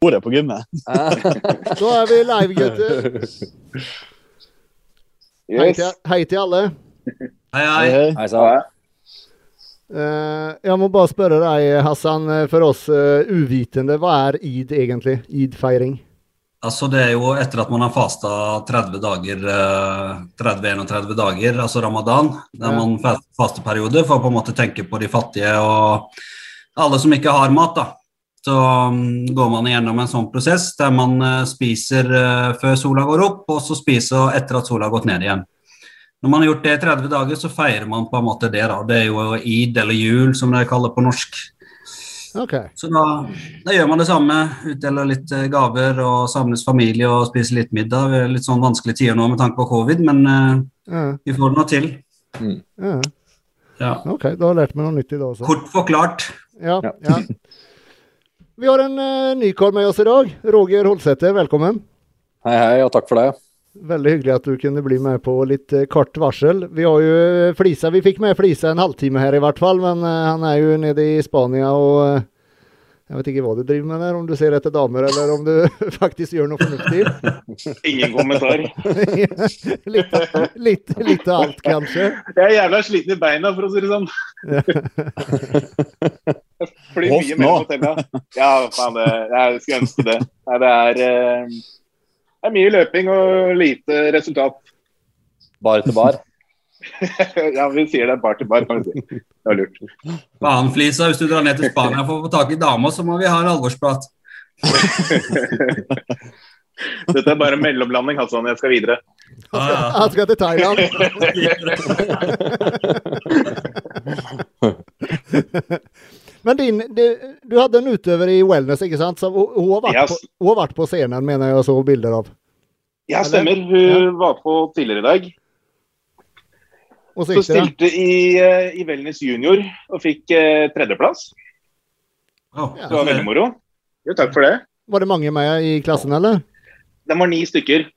bordet på gymmet. Nå er vi live, gutter. Hei til, hei til alle. Hei, Hei, hei. hei. Eh, jeg må bare spørre deg, Hassan, eh, for oss uh, uvitende, hva er id egentlig? Id-feiring? Altså Det er jo etter at man har fasta 30 dager, uh, 30-31 dager, altså ramadan, der Ja. man fa- fasteperiode for å på en måte tenke på de fattige og alle som ikke har mat. da. Så mm, går man igjennom en sånn prosess der man eh, spiser eh, før sola går opp, og så spiser etter at sola har gått ned igjen. Når man har gjort det i 30 dager, så feirer man på en måte det. da. Det er jo id, eller jul, som de kaller på norsk. Okay. Så da, da gjør man det samme. Utdeler litt eh, gaver og samles familie og spiser litt middag. Det er litt sånn vanskelige tider nå med tanke på covid, men uh, vi får det nå til. Mm. Ja. OK, da har jeg lært meg noe nytt i dag også. Kort forklart. Ja, Ja. Vi har en uh, nykar med oss i dag. Roger Holsæter, velkommen. Hei, hei, og takk for det. Veldig hyggelig at du kunne bli med på litt eh, kort varsel. Vi har jo eh, Flisa, vi fikk med Flisa en halvtime her i hvert fall, men han er jo nede i Spania og jeg vet ikke hva du driver med der, om du ser etter damer eller om du faktisk gjør noe fornuftig. Ingen kommentar. litt, litt, litt av alt, kanskje. Jeg er jævla sliten i beina, for å si det sånn. Jeg flyr Hoff mye på hotellet. Ja, faen, det, jeg skulle ønske det. Nei, det er, eh, det er mye løping og lite resultat. Bar til bar. Ja, vi sier det bar til bar, kan vi si. Det var lurt. Banen Flisa, hvis du drar ned til Spania for å få tak i dama, så må vi ha en alvorsprat. Dette er bare mellomlanding, Hassan. Jeg skal videre. Ah, ja. Han skal til Thailand. Men din, det, du hadde en utøver i wellness, ikke sant? Så hun, hun, har vært Yes. på, hun har vært på scenen, mener jeg, og så bilder av. Ja, stemmer. Hun var på tidligere i dag. Så stilte i, eh, i Wellness junior og fikk eh, tredjeplass. Å, Det var veldig moro. Jo, takk for det. Var det mange med i klassen, eller? De var ni stykker.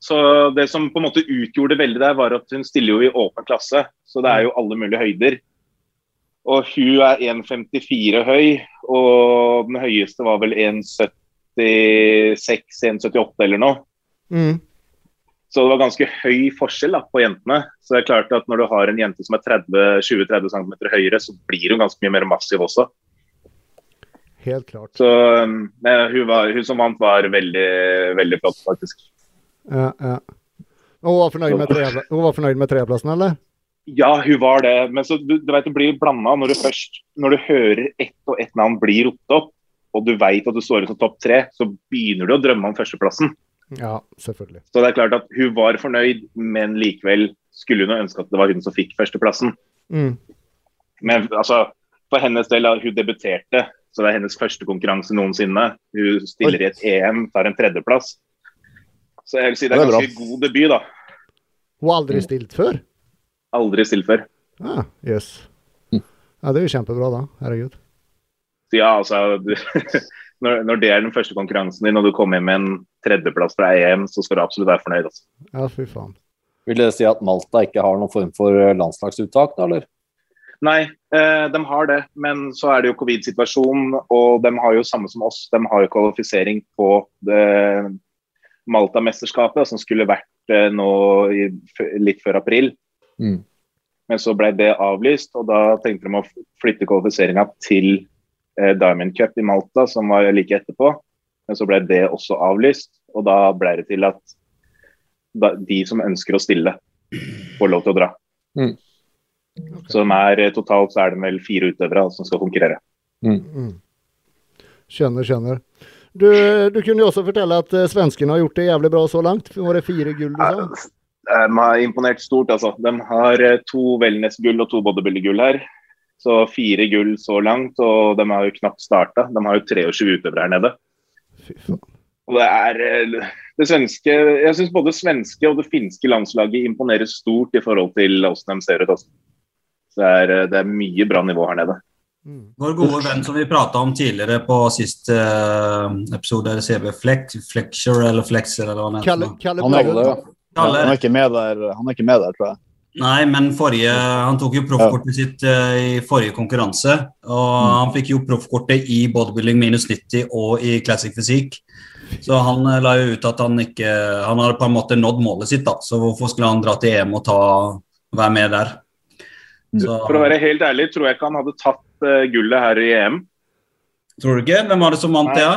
Så det som på en måte utgjorde det veldig der, var at hun stiller jo i åpen klasse. Så det er jo alle mulige høyder. Og hun er 1,54 høy, og den høyeste var vel 1,76-1,78 eller noe. Mm. Så det var ganske høy forskjell da, på jentene. Så det er klart at når du har en jente som er 20-30 cm høyere, så blir hun ganske mye mer massiv også. Helt klart. Så um, hun, var, hun som vant var veldig, veldig flott, faktisk. Ja, ja. Hun var fornøyd med, tre, hun var fornøyd med tredjeplassen, eller? Ja, hun var det. Men så, du, du vet, det blir blanda når du først Når du hører ett og ett navn bli ropt opp, og du vet at du står ut som topp tre, så begynner du å drømme om førsteplassen. Ja, selvfølgelig. Så det er klart at hun var fornøyd, men likevel skulle hun ønske at det var hun som fikk førsteplassen. Mm. Men altså, for hennes del, hun debuterte, så det er hennes første konkurranse noensinne. Hun stiller i et EM, tar en tredjeplass. Så jeg vil si det er Det er bra. god debut, da. Hun har aldri stilt før? Aldri stilt før. Ah, yes. Ja, det er jo kjempebra, da. Herregud. Ja, altså du, når, når det er den første konkurransen din, og du kommer hjem med en tredjeplass fra EM, så skal du absolutt være fornøyd. Altså. Ja, fy faen. Vil det si at Malta ikke har noen form for eh, landslagsuttak, da, eller? Nei, eh, de har det, men så er det jo covid-situasjonen, og de har jo samme som oss. De har jo kvalifisering på Malta-mesterskapet, som skulle vært eh, nå i, litt før april. Mm. Men så ble det avlyst, og da tenkte de å flytte kvalifiseringa til eh, Diamond Cup i Malta, som var like etterpå. Men så ble det også avlyst, og da ble det til at de som ønsker å stille, får lov til å dra. Mm. Så de er, eh, totalt så er det vel fire utøvere som skal konkurrere. Mm. Skjønner, skjønner. Du, du kunne jo også fortelle at eh, svenskene har gjort det jævlig bra så langt. Var det fire gull du sa? De har imponert stort, altså. De har eh, to wellness-gull og to bodybuilder-gull her. Så fire gull så langt, og de har jo knapt starta. De har jo 23 utøvere her nede. Og det er eh, det svenske Jeg syns både svenske og det finske landslaget imponerer stort i forhold til hvordan de ser ut. Altså. Så det er, eh, det er mye bra nivå her nede. Mm. Vår gode venn som vi prata om tidligere på siste eh, episode, CB Flex, Flexure eller Flexer eller hva han heter. Kalle, Kalle. Han, er ikke med der, han er ikke med der, tror jeg. Nei, men forrige, han tok jo proffkortet sitt uh, i forrige konkurranse. Og mm. han fikk jo proffkortet i bodybuilding minus 90 og i classic fysikk. Så han uh, la jo ut at han ikke Han hadde på en måte nådd målet sitt, da. Så hvorfor skulle han dra til EM og ta, være med der? Så, For å være helt ærlig, tror jeg ikke han hadde tatt uh, gullet her i EM. Tror du ikke? Hvem var det som vant det? Ja?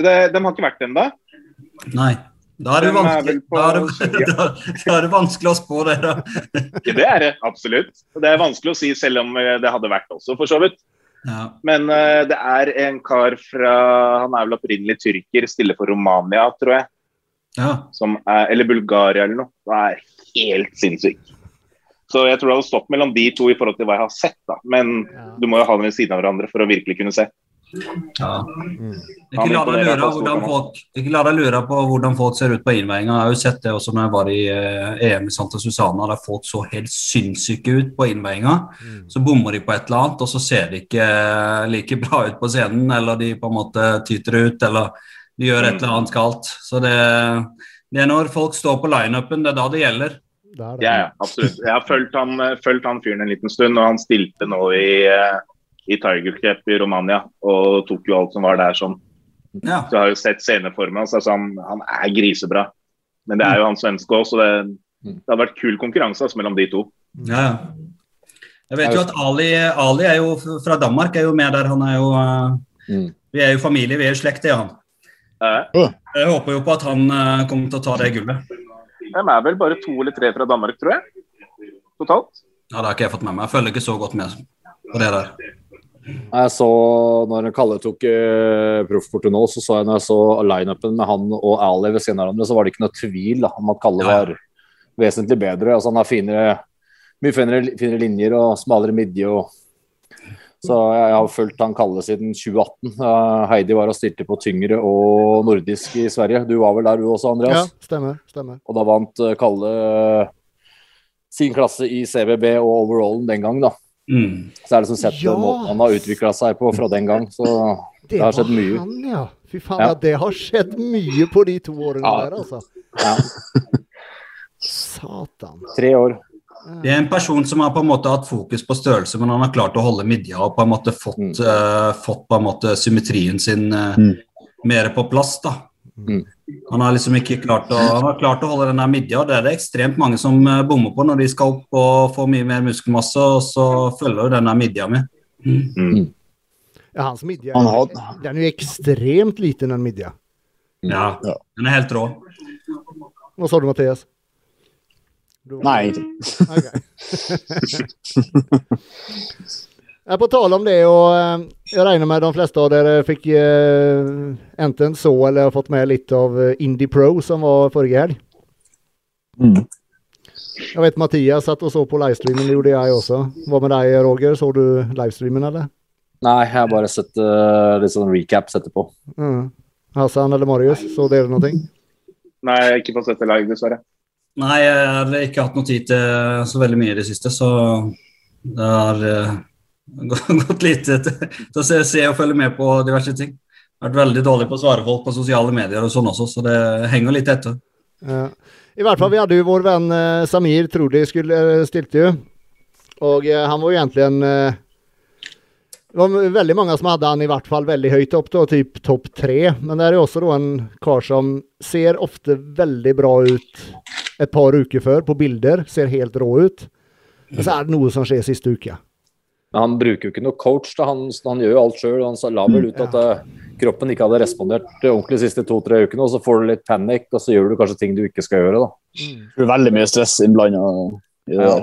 De, de har ikke vært det ennå. Nei. Da er, det vanskelig, da, er det, da, da er det vanskelig å spå det, da. det er det, absolutt. Det er vanskelig å si, selv om eh, det hadde vært også, for så vidt. Ja. Men uh, det er en kar fra Han er vel opprinnelig tyrker, stiller for Romania, tror jeg. Ja. Er, eller Bulgaria eller noe. Det er helt sinnssykt. Så jeg tror det hadde stått mellom de to i forhold til hva jeg har sett, da. Men ja. du må jo ha dem ved siden av hverandre for å virkelig kunne se. Ja. Mm. Ikke, la deg lure hvordan folk, ikke la deg lure på hvordan folk ser ut på innveiinga. Jeg har jo sett det også når jeg var i eh, EM i Santa Susana, der folk så helt sinnssyke ut på innveiinga. Mm. Så bommer de på et eller annet, og så ser de ikke like bra ut på scenen, eller de på en måte tyter ut, eller de gjør et eller annet galt. Så det, det er når folk står på lineupen, det er da det gjelder. Det det. Ja, ja, absolutt. Jeg har fulgt han, fulgt han fyren en liten stund, og han stilte nå i uh, i Tiger Cup i Romania og tok jo alt som var der sånn. Ja. Så jeg har jo sett sceneformen hans. Altså han, han, er grisebra. Men det er jo han svenske òg, så det, det har vært kul konkurranse altså, mellom de to. Ja. Jeg vet jo at Ali, Ali, er jo fra Danmark, er jo med der. Han er jo uh, Vi er jo familie, vi er jo slekt, det er han. Jeg håper jo på at han uh, kommer til å ta det gullet. De er vel bare to eller tre fra Danmark, tror jeg. Totalt. Ja, Det har ikke jeg fått med meg. Jeg følger ikke så godt med på det der. Jeg så når Kalle tok uh, proffkortet nå, så så jeg når jeg så lineupen med han og Ali ved siden av hverandre, så var det ikke noe tvil da, om at Kalle var vesentlig bedre. Altså, han har finere, mye finere, finere, linjer og smalere midje. Og... Så jeg, jeg, har fulgt han Kalle siden 2018. Uh, Heidi var og stilte på tyngre og nordisk i Sverige. Du var vel der du også, Andreas? Ja, stemmer. stemmer. Og da vant uh, Kalle sin klasse i CVB og overallen den gang, da. Mm. Så er det som sett ja. måten han har utvikla seg på fra den gang. Så det, det har skjedd mye. Han, ja. Fy faen, ja. det har skjedd mye på de to årene ja. der, altså. Ja. Satan. Tre år. Det er en person som har på en måte hatt fokus på størrelse, men han har klart å holde midja og på en måte fått, mm. uh, fått på en måte symmetrien sin uh, mm. mer på plass. da. Mm. Han har liksom ikke klart å, han har klart å holde den der midja. Det er det ekstremt mange som eh, bommer på når de skal opp og få mye mer muskelmasse, og så følger jo den der midja med. Mm. mm. Ja, hans midja har... den er jo ekstremt liten, den midja. Ja, den er helt rå. Hva sa du, Mathias? Du... Nei, ingenting. Okay. På tale om det, og eh, jeg regner med de fleste av dere fikk eh, enten så eller har fått med litt av eh, Indie Pro, som var forrige helg. Mm. Jeg vet Mathias satt og så på livestreamen, det gjorde jeg også. Hva med deg, Roger? Så du livestreamen, eller? Nei, jeg har bare sett uh, litt sånn recaps etterpå. Mm. Hassan eller Marius, så dere noe? Nei, jeg har ikke fått sett det live, dessverre. Nei, jeg har ikke hatt noe tid til så veldig mye i det siste, så det har gått litt til å se, se, og følge med på diverse ting. Vært veldig dårlig på å svare folk på sosiale medier og sånn også, så det henger litt etter. Ja. I hvert fall, vi hadde jo vår venn eh, Samir Trodi skulle eh, stilte jo. Og eh, han var jo egentlig en eh, Det var veldig mange som hadde han i hvert fall veldig høyt opp, da, typ topp tre. Men det er jo også da en kar som ser ofte veldig bra ut et par uker før, på bilder. Ser helt rå ut. Men så er det noe som skjer siste uka. Men han bruker jo ikke noe coach. Da. Han, han gjør jo alt sjøl. Han la vel ut at uh, kroppen ikke hadde respondert ordentlig de siste to-tre ukene. og Så får du litt panikk, og så gjør du kanskje ting du ikke skal gjøre. da. Mm. Det er veldig mye stress innblanda. Ja.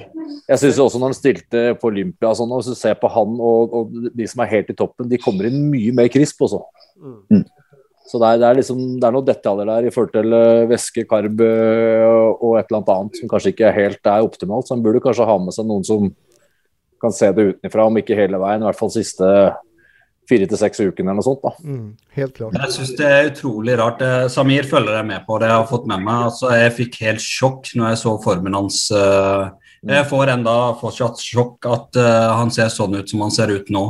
Jeg synes også når han stilte på Olympia, sånn, hvis du ser på han og, og, de som er helt i toppen, de kommer inn mye mer krisp også. Mm. Så det er, det, er liksom, det er, noen detaljer der i forhold til uh, væske, karb uh, og et eller annet som kanskje ikke helt er optimalt. Så han burde kanskje ha med seg noen som kan se det utenfra, om ikke hele veien. I hvert fall siste fire til seks ukene eller noe sånt. da. Mm, helt klart. Jeg syns det er utrolig rart. Eh, Samir følger jeg med på det jeg har fått med meg. Altså, jeg fikk helt sjokk når jeg så formen hans. Eh, jeg får enda fortsatt sjokk at uh, han ser sånn ut som han ser ut nå.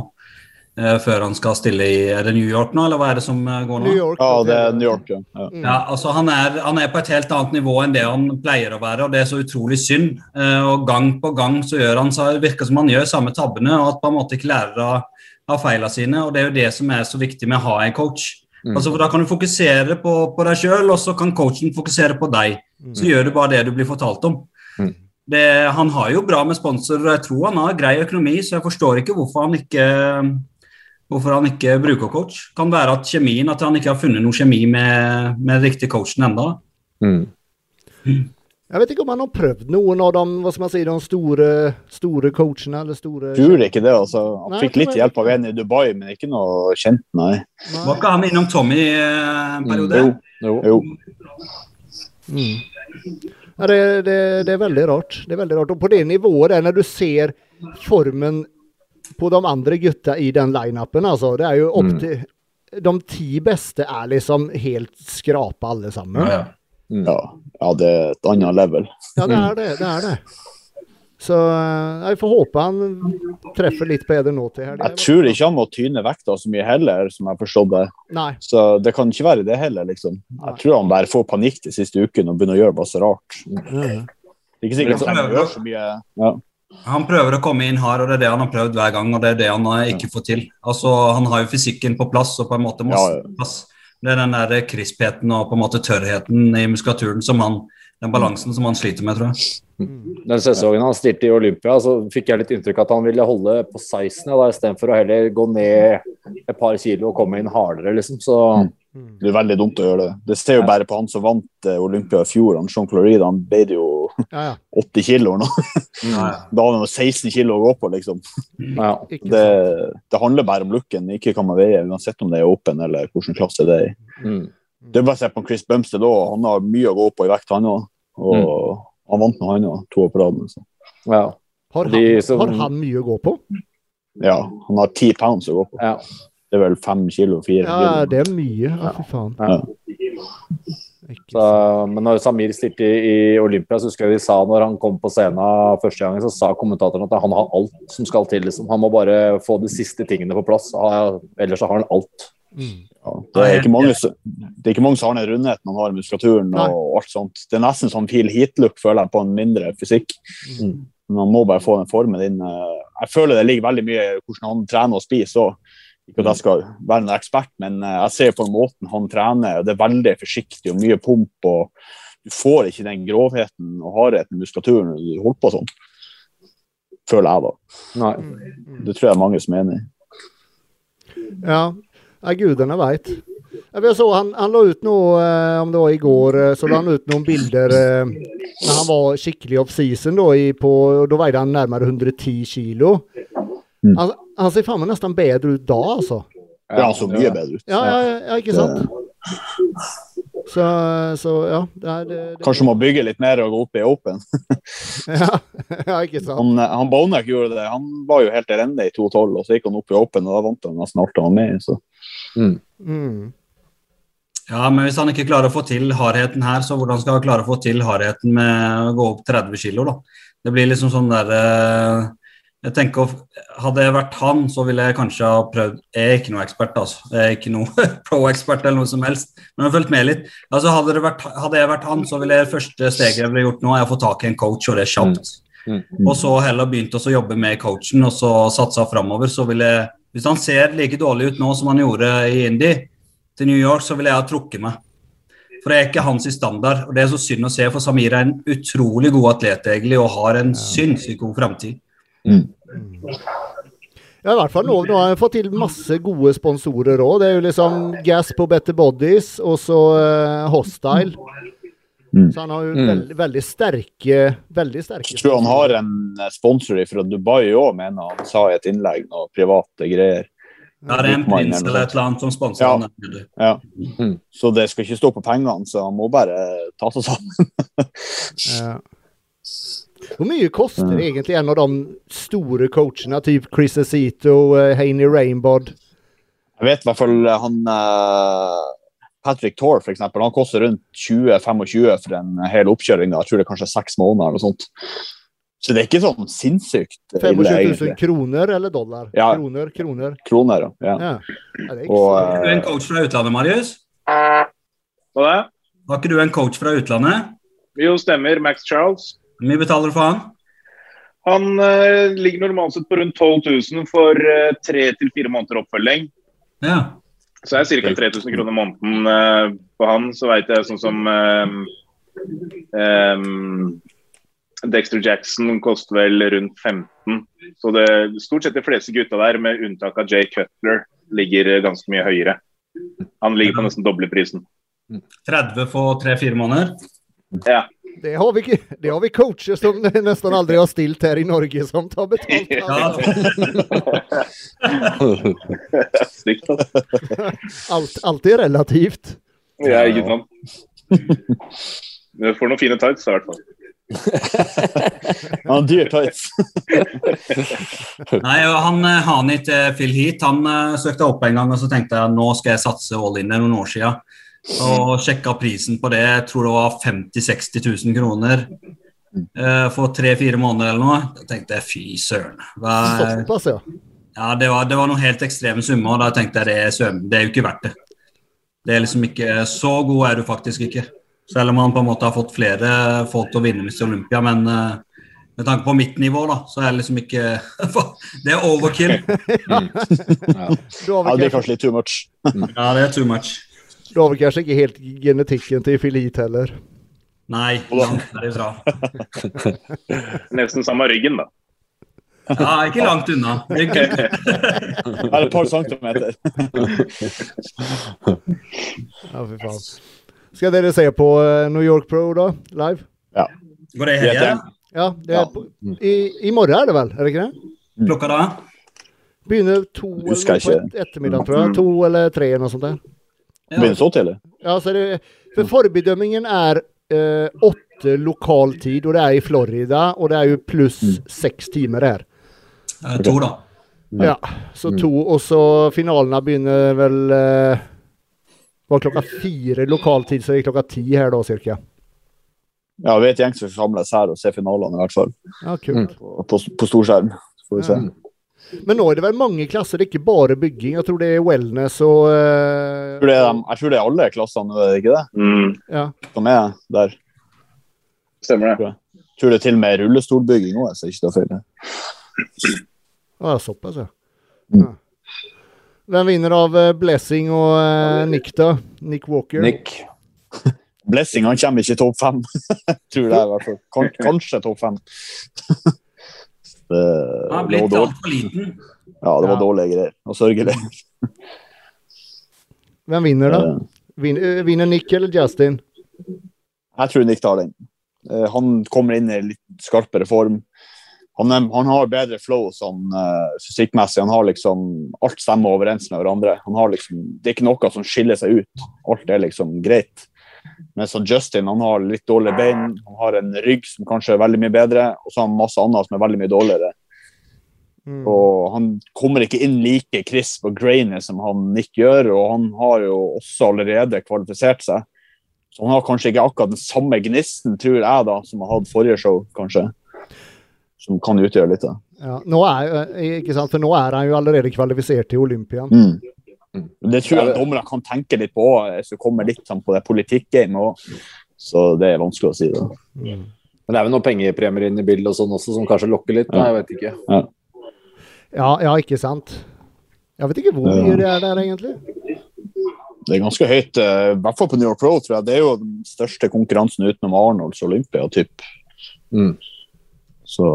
Eh, før han skal stille i Er det New York nå, eller hva er det som eh, går nå? New York. Ja, det er New York, ja. ja. Mm. Ja, altså han er, han er på et helt annet nivå enn det han pleier å være, og det er så utrolig synd. Eh, og gang på gang så gjør han så virker som han gjør samme tabbene, og at på en måte ikke lærer av, av feilene sine. Og det er jo det som er så viktig med å ha en coach. Mm. Altså for Da kan du fokusere på, på deg sjøl, og så kan coachen fokusere på deg. Så gjør du bare det du blir fortalt om. Mm. Det, han har jo bra med sponsorer, og jeg tror han har grei økonomi, så jeg forstår ikke hvorfor han ikke Hvorfor han ikke bruker coach. Kan være at kjemien, at han ikke har funnet noe kjemi med, med den riktige coachen ennå. Mm. Jeg vet ikke om han har prøvd noen av de, hva skal man si, de store, store coachene, eller store Tror ikke det, altså. Han Nei, fikk litt hjelp av en i Dubai, men ikke noe kjent, nei. Nei. Var ikke han innom Tommy eh, en periode? Jo, Jo. jo. Mm. Ja, det, det, det er veldig rart. Det er veldig rart. Og på det nivået der, når du ser formen på de andre gutta i den lineupen, altså. Det er jo opp Mm. til De ti beste er liksom helt skrapa alle sammen. Ja, ja. Mm. Ja, ja, det er et annet level. Ja, det er det. Det er det. Så eh, jeg får håpe han treffer litt bedre nå til helga. Jeg tror ikke han må tyne vekta så mye heller, som jeg forstod det. Nei. Så det kan ikke være det heller, liksom. Jeg tror han bare får panikk de siste ukene og begynner å gjøre masse rart. Mhm. Det er ikke sikkert han gjør så mye. Ja. Han prøver å komme inn hard, og det er det han har prøvd hver gang. og det er det han har ikke får til. Altså, Han har jo fysikken på plass og på en måte masse Ja, ja. plass. Det er den der krispheten og på en måte tørrheten i muskulaturen som han den balansen som han sliter med, tror jeg. Den sesongen han stilte i Olympia, så fikk jeg litt inntrykk av at han ville holde på 16 da, istedenfor å heller gå ned et par kilo og komme inn hardere, liksom. Så Mm. Det er veldig dumt å gjøre det. Det ser jo bare på han som vant eh, Olympia i fjor. Han Jean Florida han ble jo Ja, ja. 80 kilo nå. Da hadde han jo 16 kilo å gå på, liksom. ja. Det, det handler bare om looken, ikke hva man veier, uansett om det er åpen eller hvilken klasse det er i. Mm. Det er bare å se på Chris Bumstead òg. Han har mye å gå på i vekt, han òg. Og han vant nå, han òg. To år på rad. Ja. Har, han, har han mye å gå på? Ja, han har 10 pounds å gå på. ja. Det er vel 5 kilo, 4 Ja, kilo. det er mye. Ja, fy faen. Ja. Så, men når Samir stilte i, i Olympia, så husker jeg de sa når han kom på scenen første gangen, så sa kommentatoren at han har alt som skal til. Liksom. Han må bare få de siste tingene på plass, ellers så har han alt. Mm. Ja, det, er ikke mange, det er ikke mange som har den rundheten han har i muskulaturen. Nei. og alt sånt. Det er nesten sånn feel Heat-look, føler jeg, på en mindre fysikk. Mm. Men han må bare få den formen inn. eh, Jeg føler det ligger veldig mye i hvordan han trener og spiser òg. Ikke at jeg skal være en ekspert, men eh, jeg ser på måten han trener. og Det er veldig forsiktig og mye pump. og Du får ikke den grovheten og hardheten i muskulaturen når du holder på sånn. Føler jeg, da. Nei. Mm. Det tror jeg er mange som er enig i. Ja, ja gudene veit. Han, han la ut noe, eh, om det var i går, eh, så la han ut noen bilder eh, når han var skikkelig off-season. Da i på- da veide han nærmere 110 kilo. Mm. Han, han ser faen meg nesten bedre ut da, altså. Det er han så mye bedre ut. Ja, ja, ja, ikke sant? Så, så ja. Det er, det, det, Kanskje må bygge litt mer og gå opp i open. Ja, ja, ikke sant. Han, han Bonek gjorde det. Han var jo helt elendig i 2-12, og så gikk han opp i Open, og da vant han nesten alt han var med i. Mm. Mm. Ja, men hvis han ikke klarer å få til hardheten her, så hvordan skal han klare å få til hardheten med å gå opp 30 kilo, da? Det blir liksom sånn der eh, Jeg tenker, Hadde jeg vært han, så ville jeg kanskje ha prøvd Jeg er ikke noe ekspert, altså. Jeg er ikke noe pro-ekspert eller noe som helst, men jeg har fulgt med litt. Altså, hadde, det vært, hadde jeg vært han, så ville jeg første steget jeg ville gjort nå, er å få tak i en coach, og det er kjapt. Mm. Og så heller begynt å jobbe med coachen og så satsa framover. Så ville jeg, Hvis han ser like dårlig ut nå som han gjorde i Indy, til New York, så ville jeg ha trukket meg. For det er ikke hans standard. Og det er så synd å se, for Samir er en utrolig god atlet egentlig, og har en sinnssykt god framtid. Ja, i hvert fall nå. Nå har han fått til masse gode sponsorer òg. Det er jo liksom Gas på Better Bodies og så uh, Hostile. Mm. Så han har jo Mm. veldig, veldig sterke Veldig sterke Jeg tror han har en eh, sponsor fra Dubai òg, mener han sa i et innlegg, noe private greier. Ja, det er en prins eller eller et eller annet som sponser Ja. han. Ja. Mm. Så det skal ikke stå på pengene, så han må bare ta seg sammen. Ja. Hvor mye koster Mm. egentlig en av de store coachene, typ Chris Acito, uh, Haney Rainbod? Jeg vet i hvert fall eh, han eh, Patrick Thor for eksempel, han koster rundt 20-25 for en hel oppkjøring. Jeg tror det er kanskje seks måneder eller noe sånt. Så det er ikke sånn sinnssykt 25 000 egentlig. kroner eller dollar? Ja. Kroner, kroner. Kroner, ja. Ja. ja er ikke Og. Er du en eh, coach fra utlandet, Marius? Hva det? Var ikke du en coach fra utlandet? Jo, stemmer. Max Charles. Hvor mye betaler du for han? Han eh, ligger normalt sett på rundt 12 000 for eh, tre til fire måneder oppfølging. Ja. Så er det ca. 3000 kroner måneden eh, på han. Så veit jeg sånn som eh, em, Dexter Jackson koster vel rundt 15. Så det stort sett de fleste gutta der, med unntak av Jay Cutler, ligger eh, ganske mye høyere. Han ligger på nesten doble prisen. 30 for tre-fire måneder? Ja. Det har, vi, det har vi coacher som nesten aldri har stilt her i Norge, som tar betalt. Ja. Alt, alt er relativt. Ja, ikke sant. Du får noen fine tights, i hvert fall. Han dyr tights. Nei, han eh, Hani Phil Heat han uh, søkte opp en gang, og så tenkte jeg nå skal jeg satse all in det noen år siden. Og sjekka prisen på det, jeg tror det var 50 000-60 000 kroner eh, for tre-fire måneder eller noe. Da tenkte jeg fy søren. Såpass, ja. Ja, det var, det var noen helt ekstreme summer, og da tenkte jeg det er, søren, det er jo ikke verdt det. Det er liksom ikke Så god er du faktisk ikke. Selv om han på en måte har fått flere folk til å vinne Mr. Olympia, men eh, med tanke på mitt nivå, da, så er det liksom ikke Det er overkill. Da har Ja, det blir kanskje, kanskje litt too much. Ja, det er too much. Da har vel kanskje ikke helt genetikken til Filit heller. Nei, langt derifra. Nesten samme ryggen, da. Ja, ikke langt unna. Det er good. Et par centimeter. Ja, fy faen. Skal dere se på eh, New York Pro, da? Live? Går det i helga? Ja, det er Ja. på, i, i morgen er det vel? Er det ikke det? Klokka da? Begynner to eller på et, ettermiddag, tror jeg. To eller tre, eller noe sånt der. Begynner så tidlig. Ja, så det, for forbedømmingen er eh, åtte lokal tid, og det er i Florida, og det er jo pluss seks timer her. Eh, To, da. Ja, så to, og så finalene begynner vel eh, var klokka fire lokal tid, så det er klokka ti her da, cirka. Ja, vi er et gjeng som samles her og ser finalene, i hvert fall. Ja, kult. På, på, på storskjerm. Så får vi se. Men nå er det vel mange klasser, det er ikke bare bygging. Jeg tror det er wellness og uh... Jeg tror det er, jeg tror det er alle klassene, er det ikke det? Mm, Ja. Som er der. stemmer det. Jeg tror det er til og med rullestolbygging òg, så ikke det er feil. Ah, såpass, ja. Mm. ja. Hvem vinner av eh, Blessing og uh, Nick, da? Nick Walker? Nick. Blessing han kommer ikke i topp fem. tror det, i hvert fall. Kanskje topp fem. det, Han har blitt altfor liten. Ja, det var Ja. dårlige greier. Og sørgelig. Hvem vinner, da? Eh, Vin, eh, vinner Nick eller Justin? Jeg tror Nick tar den. Eh, Han kommer inn i litt skarpere form. Han, er, han har bedre flow sånn uh, fysikkmessig. Han har liksom Alt stemmer overens med hverandre. Han har liksom, det er ikke noe som skiller seg ut. Alt er liksom greit. Men så Justin han har litt dårlige bein, han har en rygg som kanskje er veldig mye bedre, og så har han masse annet som er veldig mye dårligere. Mm. Og han kommer ikke inn like crisp og grainy som han Nick gjør, og han har jo også allerede kvalifisert seg. Så han har kanskje ikke akkurat den samme gnisten, tror jeg, da, som han hadde forrige show, kanskje. Som kan utgjøre litt. da. Ja, nå er, eh? For nå er han jo allerede kvalifisert til Olympian. Mm. Det tror jeg dommere kan tenke litt på, hvis som kommer litt sånn på det politikkgamet òg. Så det er vanskelig å si. da. Mm. Men det er vel noen pengepremier inn i bildet og sånn også, som kanskje lokker litt? Nei, jeg vet ikke. Ja, ja, ikke sant? Jeg vet ikke hvor mye det er der, egentlig. Det er ganske høyt, eh, i hvert fall på New York Pro, tror jeg. Det er jo den største konkurransen utenom Arnolds Olympia, typ. Mm. Så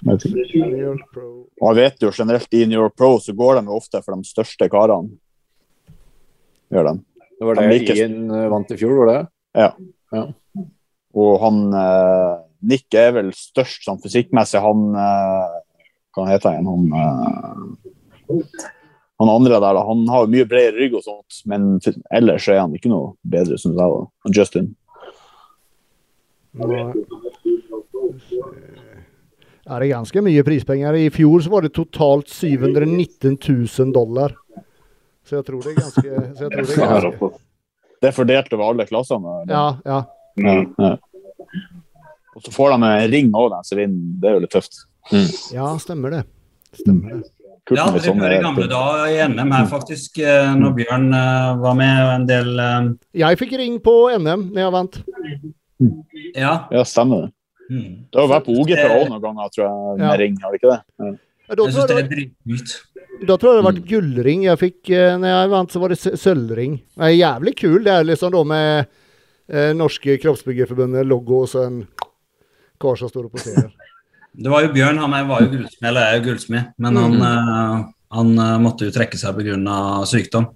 jeg vet. Og jeg vet jo generelt i New York Pro så går de jo ofte for de største karene. Gjør de. Det var De det liker- Ian eh, vant i fjor, var det? ja Og han eh, Nick er vel størst sånn fysikkmessig. Han eh, Hva heter han? Han, eh, han andre der, da. Han har jo mye bredere rygg og sånt, men ellers er han ikke noe bedre, syns jeg. da. Justin. Nå- Ja, det er ganske mye prispenger. I fjor så var det totalt 719 000 dollar. Så jeg tror det er ganske, så jeg tror det er ganske. Det er fordelt over alle klassene. eller? Ja, ja. Mm. Ja. Og så får de en ring òg, den som vinner. Det er jo litt tøft. Ja, stemmer det. Stemmer det. Kult Ja, aldri sånne- i gamle dager i NM her, faktisk, eh, når Bjørn eh, var med og en del eh, Jeg fikk ring på NM når jeg vant. Ja. Ja, stemmer det. Mm. Det har vært på Det- òg noen ganger, tror jeg, med Ja. ring, har det ikke det? Ja. Ja, Da Jeg syns det er dritnytt. da tror jeg det var gullring jeg fikk eh, når jeg vant, så var det sølvring. Det er jævlig kul. Det er liksom da med eh, Norske Kroppsbyggerforbundet, logo og så en kar som står og poserer. Det var jo Bjørn, han var jo gullsmed, eller er jo gullsmed, men han, eh, han eh, måtte jo trekke seg pga. sykdom.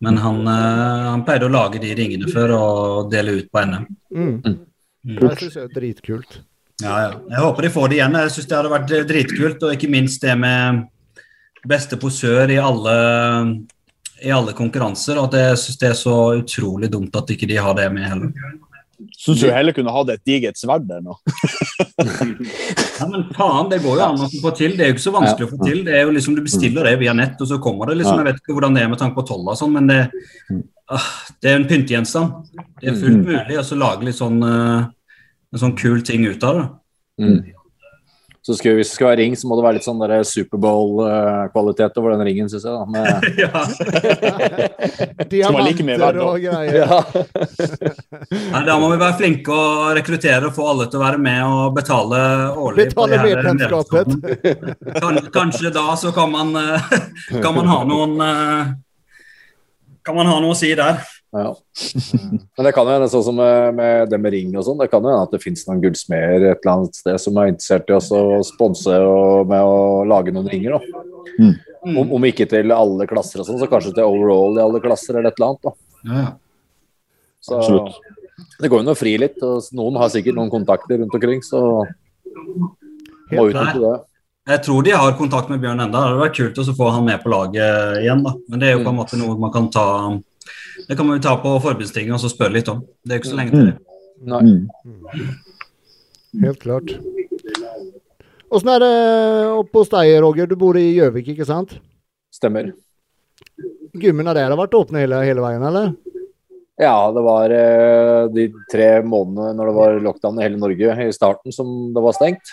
Men han, eh, han pleide å lage de ringene før og dele ut på NM. Mm. Mm. Det syns jeg er dritkult. Ja, ja. Jeg håper de får det igjen. Jeg syns det hadde vært eh, dritkult. Og ikke minst det med beste posør i alle, i alle konkurranser. Og at jeg syns det er så utrolig dumt at ikke de har det med heller. Syns du heller kunne hatt et digert sverd der nå? Ja, men faen, det går jo an å få til. Det er jo ikke så vanskelig å få til. Det er jo liksom Du bestiller det via nett, og så kommer det. liksom, Jeg vet ikke hvordan det er med tanke på toll og sånn, men det, ah, det er en pyntegjenstand. Det er fullt mulig å så lage litt sånn eh, en sånn kul ting ut av det. Mm. Så skal, hvis det skal være ring, så må det være litt sånn Superbowl-kvalitet over den ringen, syns jeg. da. Med, Diamanter og greier. ja. Nei, Da må vi være flinke og rekruttere og få alle til å være med og betale årlig. Betale medlemskapet. Kan, kanskje da så kan man, eh, kan man ha noen eh, Kan man ha noe å si der. Ja. Men det kan jo hende, sånn som med, med det med ring og sånn, det kan jo hende at det finnes noen gullsmeder et eller annet sted som er interessert i oss å sponse og, med å lage noen ringer. da. Mm. Om, om ikke til alle klasser og sånn, så kanskje til overall i alle klasser eller et eller annet. da. Ja, ja. Så Absolutt. det går jo an å fri litt. og Noen har sikkert noen kontakter rundt omkring, så må utnytte det. Jeg tror de har kontakt med Bjørn enda. Det hadde vært kult å få han med på laget igjen. da. Men det er jo på en måte noe man kan ta Det kan man jo ta på forbundstinget og så spørre litt om. Det er ikke så lenge til det. Nei. Mm. Helt klart. Åssen er det oppe hos deg, Roger? Du bor i Gjøvik, ikke sant? Stemmer. Gymmene der har vært åpne hele, hele veien, eller? Ja, det var eh, de tre månedene når det var lockdown i hele Norge i starten som det var stengt.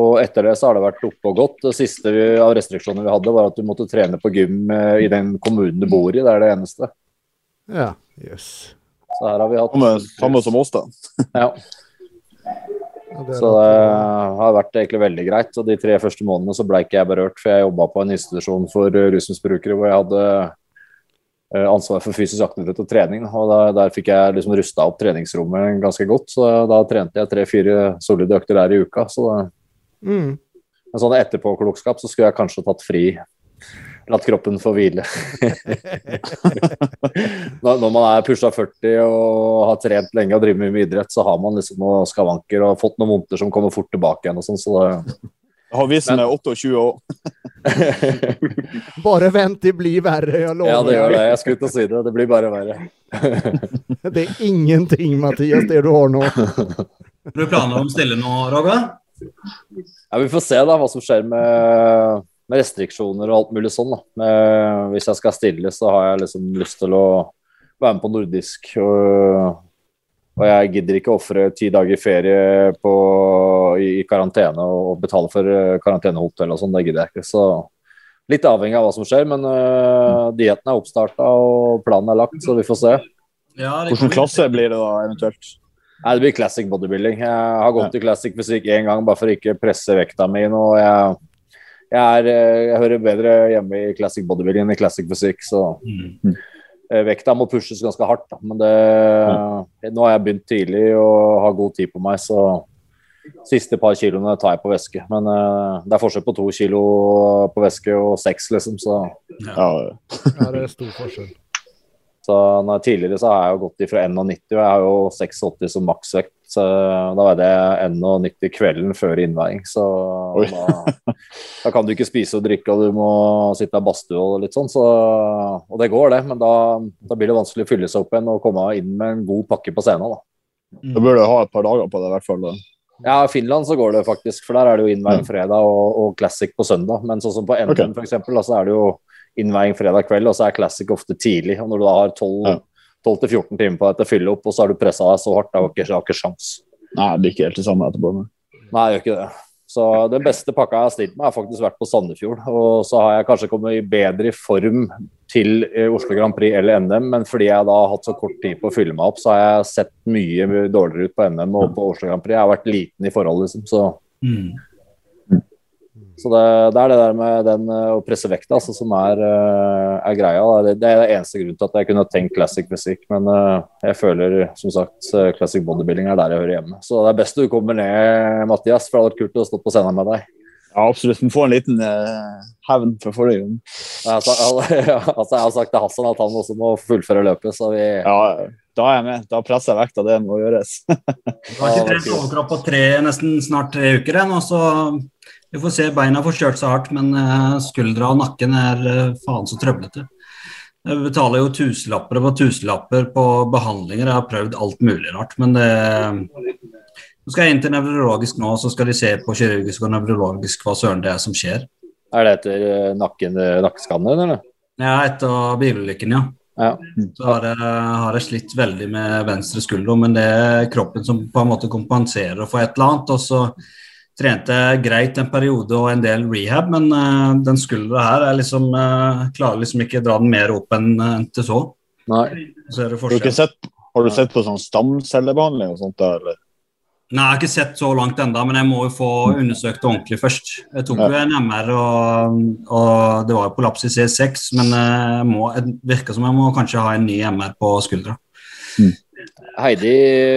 Og etter det så har det vært oppe og gått. Det siste av restriksjonene vi hadde, var at du måtte trene på gym eh, i den kommunen du bor i. Det er det eneste. Ja, jøss. Så her har vi hatt Samme, samme som oss, da. Ja, Ja, det så det har vært egentlig veldig greit. Og de tre første månedene så ble ikke jeg berørt, for jeg jobba på en institusjon for eh, rusmisbrukere hvor jeg hadde eh, ansvar for fysisk aktivitet og trening. Og der, der fikk jeg liksom rusta opp treningsrommet ganske godt. Så da trente jeg tre-fire solide økter der i uka. Så det, Mm. Men sånn etterpåklokskap så skulle jeg kanskje tatt fri. Latt kroppen få hvile. når, når man er pusha 40 og har trent lenge og driver mye med idrett, så har man liksom noen skavanker og fått noen vondter som kommer fort tilbake igjen. og sånn, så det, vist meg 28 år. Bare vent, det blir verre, jeg lover. Ja, det gjør det. Jeg skulle til å si det. Det blir bare verre. Det er ingenting, Mathias, det du har nå. Har du planer om å stille nå, Roger? Ja, Vi får se da hva som skjer med, med restriksjoner og alt mulig sånn. da. Men hvis jeg skal stille, så har jeg liksom lyst til å være med på nordisk. Og, og jeg gidder ikke ofre ti dager ferie på, i, i karantene og betale for eh, karantenehotell og sånn. Det gidder jeg ikke. Så litt avhengig av hva som skjer. Men uh, dietten er oppstarta og planen er lagt, så vi får se. Ja, Hvilken klasse blir det da, eventuelt? Nei, det blir classic bodybuilding. Jeg har gått i classic fysikk én gang bare for å ikke presse vekta mi Og Jeg, jeg, er, eh, jeg hører bedre hjemme i classic bodybuilding enn i classic fysikk, så Mm. eh, vekta må pushes ganske hardt. Da. Men det, nå har jeg begynt tidlig og har god tid på meg, så siste par kiloene tar jeg på væske. Men uh, det er forskjell på to kilo på væske og seks, liksom. Så, Ja, Ja, det er stor forskjell. så nei, tidligere så har jeg jo gått ifra 1,90 og jeg har jo 86 som maksvekt. Så da veide jeg 1,90 kvelden før innveiing. Så da, da kan du ikke spise og drikke, og du må sitte i badstue og litt sånn. Så, og det går, det, men da, da blir det vanskelig å fylle seg opp igjen og komme inn med en god pakke på scenen. da. Da bør du ha et par dager på det, i hvert fall. da. Ja, i Finland så går det faktisk, for der er det jo innveiing fredag og, og classic på søndag. Men sånn som på NM okay. eksempel, så er det jo innveiing fredag kveld, og så er classic ofte tidlig. Og når du da har 12 Ja. 12-14 timer på deg til å fylle opp, og så har du pressa deg så hardt, det har ikke, har ikke sjans. Nei, det blir ikke helt det samme etterpå. Men. Nei, jeg gjør ikke det. Så Den beste pakka jeg har stilt meg, har faktisk vært på Sandefjord. Og så har jeg kanskje kommet i bedre form til eh, Oslo Grand Prix eller NM, men fordi jeg da har hatt så kort tid på å fylle meg opp, så har jeg sett mye dårligere ut på NM og på Oslo Grand Prix. Jeg har vært liten i forhold, liksom. Så Mm. Så det, det, er det der med den eh, å presse vekta altså, som er, eh, er greia. Det, det, er det eneste grunnen til at jeg kunne tenkt classic musikk. Men uh, jeg føler som sagt classic bodybuilding er der jeg hører hjemme. Så det er best du kommer ned, Mathias, for det hadde vært kult å stå på scenen med deg. Ja, absolutt. Vi får en liten uh, hevn for forrige gang. Altså, altså, jeg har sagt til Hassan at han også må fullføre løpet, så vi Ja, da er jeg med. Da presser jeg vekta. Det må gjøres. du har ikke trent overkropp på tre, nesten snart tre uker ennå, så vi får se. Beina får kjørt seg hardt, men uh, skuldra og nakken er uh, faen så trøblete. Jeg betaler jo tusenlapper på tusenlapper på behandlinger. Jeg har prøvd alt mulig rart, men det Nå skal jeg inn til nevrologisk nå, så skal de se på kirurgisk og nevrologisk hva søren det er som skjer. Er det etter nakken, nakkeskanner, eller? Ja, etter bilulykken, ja. ja. Så har jeg, har jeg, slitt veldig med venstre skulder, men det er kroppen som på en måte kompenserer for et eller annet. Og så trente greit en periode og en del rehab, men uh, den skuldra her er liksom uh, klarer liksom ikke dra den mer opp enn en til så. Nei. så er det har, du sett, har du sett på sånn stamcellebehandling og sånt? der, eller? Nei, jeg har ikke sett så langt enda, men jeg må jo få undersøkt det ordentlig først. Jeg tok jo en MR, og, og det var jo prolaps i C6, men det virker som jeg må kanskje ha en ny MR på skuldra. Mm. Heidi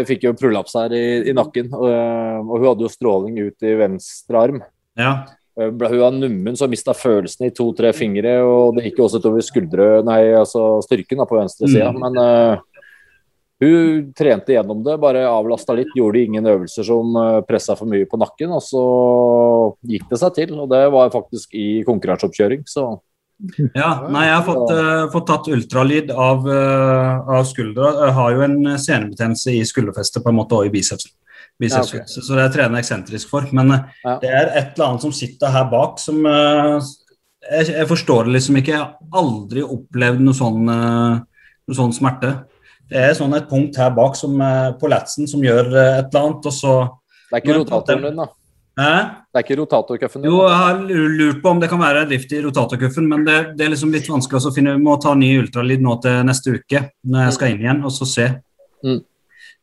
fikk jo prolaps her i, i nakken, og, og, hun hadde jo stråling ut i venstre arm. Ja. Hun var nummen, så mista følelsen i to-tre fingre, og det gikk jo også utover skuldre, nei, altså styrken da, på venstre side. Mm. Men uh, hun trente gjennom det, bare avlasta litt, gjorde ingen øvelser som pressa for mye på nakken. Og så gikk det seg til, og det var faktisk i konkurranseoppkjøring, så ja, nei, jeg har fått, uh, fått tatt ultralyd av, uh, av skuldra. Jeg har jo en senebetennelse i skulderfestet på en måte og i bicepsen. biceps ja, okay. Så det er jeg eksentrisk for. Men uh, ja. det er et eller annet som sitter her bak som jeg, jeg, forstår det liksom ikke. Jeg har aldri opplevd noe sånn, noe sånn smerte. Det er sånn et punkt her bak som, på latsen som gjør et eller annet, og så Det er ikke rotatoren din, da? Hæ? Det er ikke rotatorcuffen? Jo, jeg har lurt på om det kan være drift i rotatorcuffen, men det, det, er liksom litt vanskelig å finne. Vi må ta ny ultralyd nå til neste uke, når jeg skal inn igjen, og så se. Mm.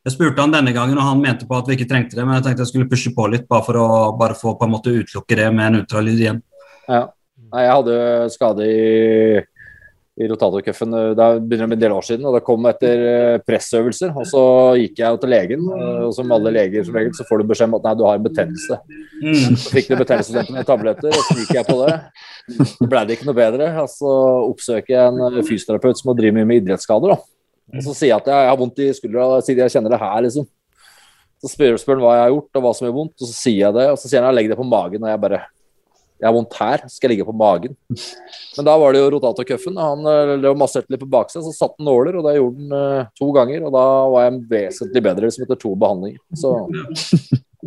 Jeg spurte han denne gangen, og han mente på at vi ikke trengte det, men jeg tenkte jeg skulle pushe på litt, bare for å bare få på en måte utelukke det med en ultralyd igjen. Ja. Nei, jeg hadde skade i i rotatorcuffen. Det begynner med en del år siden, og det kom etter pressøvelser. og Så gikk jeg til legen, og som alle leger som regel, så får du beskjed om at nei, du har en betennelse. Mm. Så fikk du betennelsesdempende tabletter, og så gikk jeg på det. Så ble det ikke noe bedre. og Så oppsøker jeg en fysioterapeut som driver mye med idrettsskader. da. Og Så sier jeg at jeg har vondt i skuldra, siden jeg kjenner det her, liksom. Så spør han hva jeg har gjort og hva som gjør vondt, og så sier jeg det. Og så sier han legg det på magen, og jeg bare jeg har vondt her, skal jeg ligge på magen. Men da var det jo rotatorcuffen. Han uh, masserte litt på baksida, så satte han nåler, og det gjorde han uh, to ganger. Og da var jeg vesentlig bedre liksom, etter to behandlinger. Så,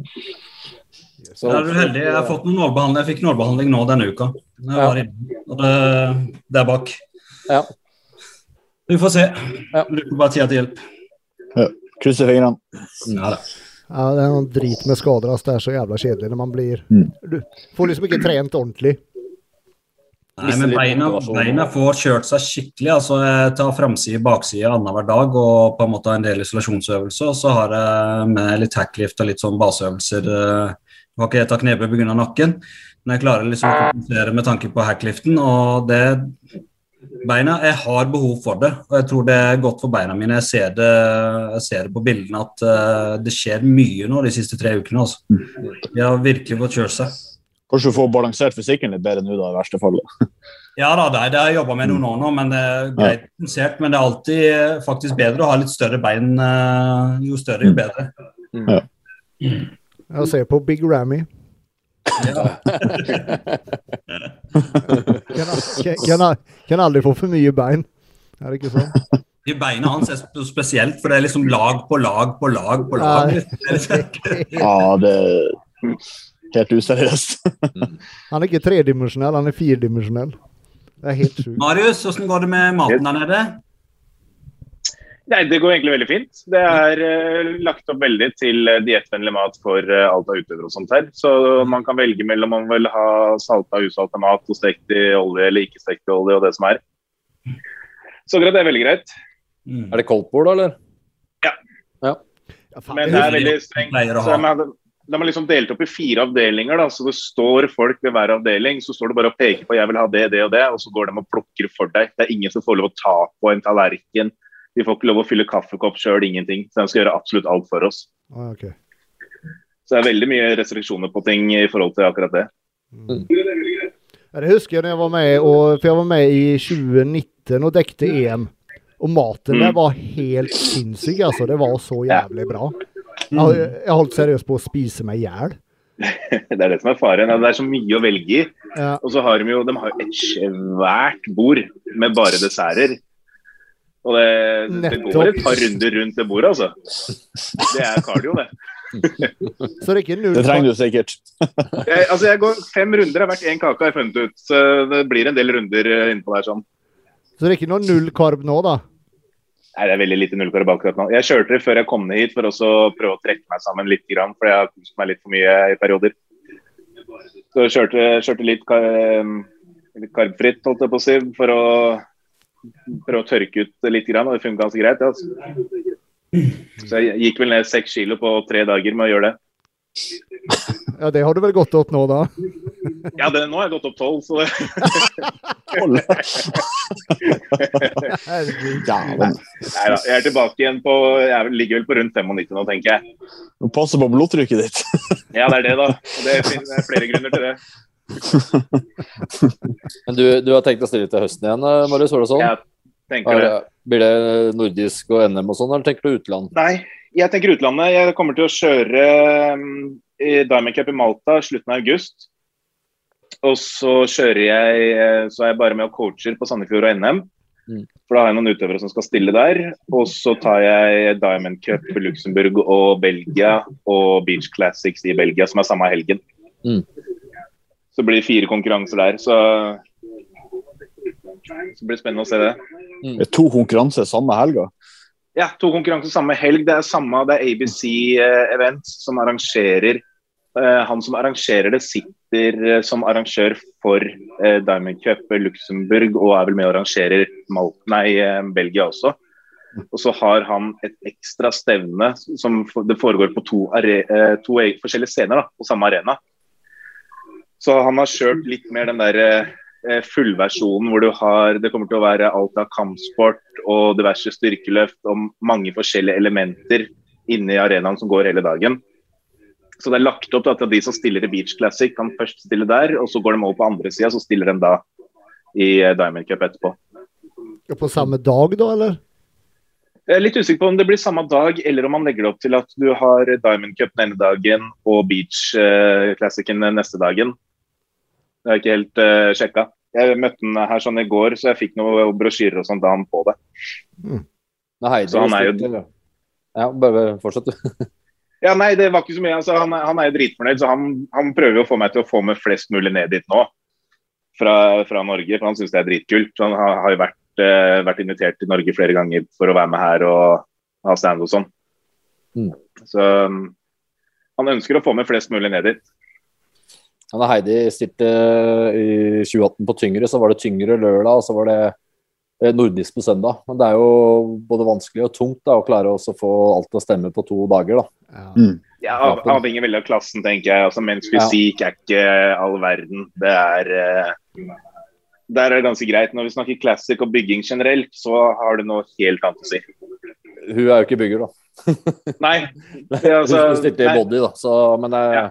så er du heldig. Jeg har fått noen nålbehandling. Jeg fikk nålbehandling nå denne uka. Jeg var inne, og det, det er bak. Ja. Vi får se. Ja. Bruker bare tida til hjelp. Ja. Krysser fingrene. Ja, da. Ja, det er noe drit med skader. Altså. Det er så jævla kjedelig når man blir Mm. Du får liksom ikke trent ordentlig. Nei, men beina, beina får kjørt seg skikkelig. altså Jeg tar framside bakside annenhver dag og på en måte en del isolasjonsøvelser. Og så har jeg med litt hacklift og litt sånn baseøvelser. Jeg har ikke ta knebøy pga. nakken, men jeg klarer liksom å kompensere med tanke på hackliften. Og det Beina, jeg har behov for det, og jeg tror det er godt for beina mine. Jeg ser det, jeg ser det på bildene at uh, det skjer mye nå de siste tre ukene. Altså. De har virkelig fått kjørt seg. Kanskje du får balansert fysikken litt bedre nå, da, i verste fall. Ja da, det, det har jeg jobba med noen år nå, men det er greit balansert. Men det er alltid faktisk bedre å ha litt større bein. Uh, jo større, jo bedre. Ja. Jeg ser på Big Rammy. Ja. Kan, kan, kan aldri få for mye bein. Er det ikke sånn? De beina hans er sp- spesielt, for det er liksom lag på lag på lag på lag. Ja, det er helt useriøst. Han er ikke tredimensjonell, han er firedimensjonell. Det er helt sjukt. Marius, hvordan går det med maten der nede? Nei, Det går egentlig veldig fint. Det er uh, lagt opp veldig til uh, diettvennlig mat for uh, alt av utøvere og sånt her. Så man kan velge mellom om man vil ha salta og usalta mat og stekt i olje eller ikke stekt i olje og det som er. Så greit, det er veldig greit. Mm. Er det koldtbord, da, eller? Ja, faen, Men det er veldig strengt. Så de har liksom delt opp i fire avdelinger, da, så det står folk ved hver avdeling. Så står det bare og peker på 'jeg vil ha det, det og det', og så går de og plukker for deg. Det er ingen som får lov å ta på en tallerken. De får ikke lov å fylle kaffekopp sjøl, ingenting. Så de skal gjøre absolutt alt for oss. Ah, okay. Så det er veldig mye restriksjoner på ting i forhold til akkurat det. Ja, det husker jeg når jeg var med, og, for jeg var med i 2019 og dekte EM. Og maten der Mm. var helt sinnssyk, altså. Det var så jævlig bra. Jeg, jeg holdt seriøst på å spise meg i hjel. Det er det som er faren. Det er så mye å velge i. Ja. Og så har de jo de har et svært bord med bare desserter. Og det, det går et par runder rundt det bordet, altså. Det er kardio, det. Så det er ikke null Det trenger du sikkert. Jeg, altså jeg går Fem runder har vært én kake, har jeg funnet ut. Så det blir en del runder eh, innpå der sånn. Så det er ikke noe null karb nå, da? Nei, det er veldig lite nullkarb akkurat nå. Jeg kjørte det før jeg kom ned hit for også å prøve å trekke meg sammen litt, grann, for jeg har kost meg litt for mye i perioder. Så jeg kjørte, kjørte litt, kar, litt karbfritt, holdt jeg på å si, for å prøve å tørke ut litt, grann, og det funka ganske greit. Altså. Så jeg gikk vel ned seks kilo på tre dager med å gjøre det. Ja, det har du vel gått opp nå, da? Ja, det, nå har jeg gått opp tolv, så det Herregud. Dæven. Nei da. Jeg er tilbake igjen på Jeg ligger vel på rundt 95 nå, tenker jeg. Passe på blodtrykket ditt. Ja, det er det, da. Og det er flere grunner til det. Men du, du har tenkt å stille til høsten igjen, eh, Marius? Det sånn? Jeg tenker Er det. blir det nordisk og NM og sånn, eller tenker du utland? Nei, jeg tenker utlandet. Jeg kommer til å kjøre i Diamond Cup i Malta slutten av august. Og så kjører jeg eh, Så er jeg bare med og coacher på Sandefjord og NM. Mm. For da har jeg noen utøvere som skal stille der. Og så tar jeg Diamond Cup i Luxembourg og Belgia og Beach Classics i Belgia, som er samme helgen. Mm. Så blir det fire konkurranser der. Så så det spennende å se det. Det er to konkurranser samme helga. Ja, to konkurranser samme helg. Det er samme, det er ABC eh, Events som arrangerer eh, Han som arrangerer det, sitter eh, som arrangør for eh, Diamond Cup Luxembourg og er vel med og arrangerer Mal nei, Belgia også. Og så har han et ekstra stevne som det foregår på to, are, to e- forskjellige scener da, på samme arena. Så han har kjørt litt mer den der eh, fullversjonen hvor du har Det kommer til å være alt av kampsport og diverse styrkeløft og mange forskjellige elementer inne i arenaen som går hele dagen. Så det er lagt opp til at de som stiller i Beach Classic, kan først stille der, og så går de over på andre sida, så stiller de da i eh, Diamond Cup etterpå. Og På samme dag, da, eller? Jeg er litt usikker på om det blir samme dag, eller om man legger det opp til at du har Diamond Cup den ene dagen og Beach Classic Classicen neste dagen. Det har jeg ikke helt uh, sjekka. Jeg møtte han her sånn i går, så jeg fikk noen brosjyrer og sånt da han på det. Nei, Heidi Så han er jo- Ja, bare fortsett, du. Ja, nei, det var ikke så mye. Altså, han, han er jo dritfornøyd, så han, han prøver jo å få meg til å få med flest mulig ned dit nå. Fra, fra Norge, for han syns det er dritkult. Så han har, har jo vært, uh, vært invitert til Norge flere ganger for å være med her og ha stand og sånn. Mm. Så um, han ønsker å få med flest mulig ned dit. Ja, da Heidi stilte i 2018 på tyngre, så var det tyngre lørdag, og så var det eh, nordisk på søndag. Men det er jo både vanskelig og tungt da, å klare å få alt til å stemme på to dager. da. Ja. Mm. Ja, av, Avhenger veldig av klassen, tenker jeg. Altså, Menns fysikk er ikke all verden. Det er uh, Der er det ganske greit. Når vi snakker classic og bygging generelt, så har det noe helt annet å si. Hun er jo ikke bygger, da. Nei. Altså, Hun stilte i body, da. Så, men det, Ja.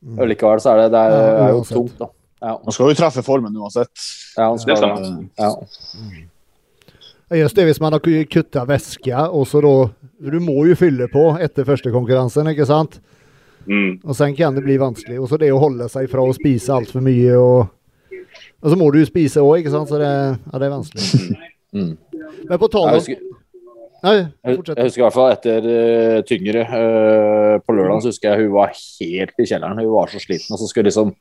Mm. likevel så er det, det er, Ja, er jo tungt, da. Ja, Man skal jo treffe formen uansett. ja, han skal, det. ja. Ja, Just det, hvis man har kutta væske, og så da Du må jo fylle på etter første konkurransen, ikke sant? Mm. Og sen kan det bli vanskelig. Og så det å holde seg fra å spise altfor mye, og, og så må du jo spise òg, ikke sant? Så det, ja, det er vanskelig. Mm. Men på om husker, Nei, jeg, fortsett. jeg husker i hvert fall etter uh, tyngre uh, på lørdag, så husker jeg hun var helt i kjelleren. Hun var så sliten, og så skulle liksom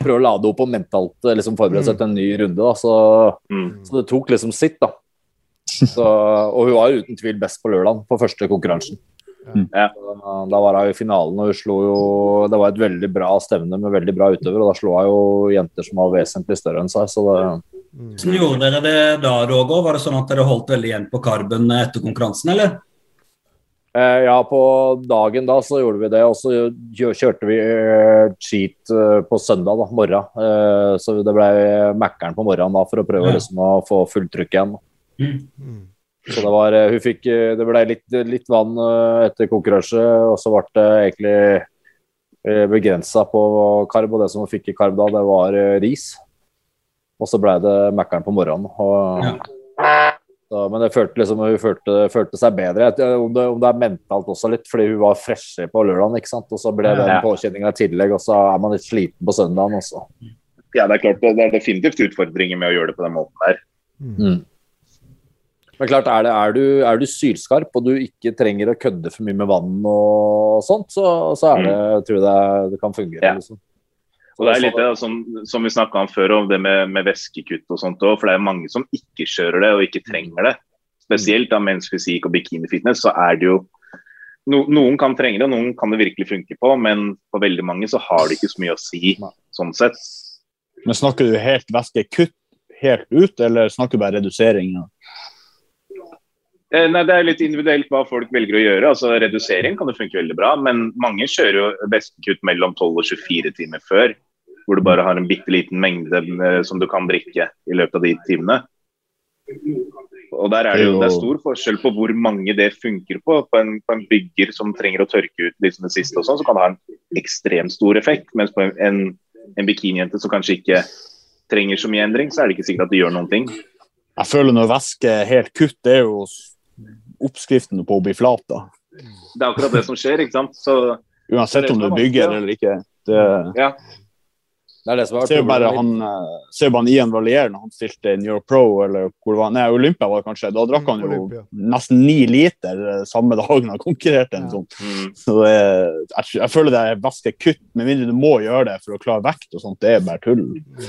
prøve å lade opp og mentalt eh, liksom forberede seg til en ny runde. da, så, Mm. så det tok liksom sitt, da. Så, og hun var uten tvil best på lørdag, på første konkurransen. Ja. Da var hun i finalen, og hun slo jo Det var et veldig bra stevne med veldig bra utøver, og da slo hun jo jenter som var vesentlig større enn seg, så det Hvordan gjorde dere det da, Roger? Var det sånn at dere holdt veldig igjen på karben etter konkurransen, eller? Eh, Ja, på dagen da så gjorde vi det, og så kjørte vi eh, cheat eh, på søndag da, morgen. Eh, Så det ble Mækkern på morgenen da for å prøve Ja. liksom å få fulltrykk igjen. Mm. Så det var, eh, hun fikk, eh, det ble litt, litt vann eh, etter konkurranse, og så ble det egentlig begrensa på karb, og det som hun fikk i karb da, det var eh, ris. Og så ble det Mækkern på morgenen. Og, så, men det følte liksom, hun følte, følte seg bedre. Om det, om det er mentalt også litt, fordi hun var freshere på lørdagen, ikke sant. Og så ble den Ja. påkjenninga i tillegg, og så er man litt sliten på søndagen også. Ja, det er klart det det er definitivt utfordringer med å gjøre det på den måten der. Mm. Men klart, er, det, er, du, er du sylskarp og du ikke trenger å kødde for mye med vann og sånt, så, så er det, tror jeg det, det kan fungere. Ja. Liksom. Og det er litt det, som, som vi snakka om før, om det med, med væskekutt og sånt òg. For det er mange som ikke kjører det og ikke trenger det. Spesielt da mens fysikk og bikinifitness, så er det jo no, Noen kan trenge det, og noen kan det virkelig funke på, men for veldig mange så har det ikke så mye å si sånn sett. Men snakker du helt væskekutt helt ut, eller snakker du bare redusering? Ja? Eh, Nei, Det er litt individuelt hva folk velger å gjøre. altså Redusering kan det funke veldig bra, men mange kjører jo væskekutt mellom 12 og 24 timer før. Hvor du bare har en bitte liten mengde eh, som du kan drikke i løpet av de timene. Og Der er det jo det er stor forskjell på hvor mange det funker på. På en, på en bygger som trenger å tørke ut liksom det siste, og sånn, så kan det ha en ekstremt stor effekt. Mens på en, en, en bikinijente som kanskje ikke trenger så mye endring, så er det ikke sikkert at det gjør noen ting. Jeg føler når væske er helt kutt, det er jo oppskriften på å bli flat. da. Det er akkurat det som skjer. ikke sant? Så Uansett om du bygger eller ikke. Det, ja, Det er det som har vært ser jo bare han, eh, ser bare Ian Valier når han stilte i New York Pro, eller hvor var var, nei, Olympia var det kanskje. Da drakk han jo Olympia. nesten ni liter eh, samme dagen han konkurrerte. en Ja. sånn. mm. Så det, jeg, jeg føler det er væskekutt, med mindre du må gjøre det for å klare vekt og sånt. Det er bare tull.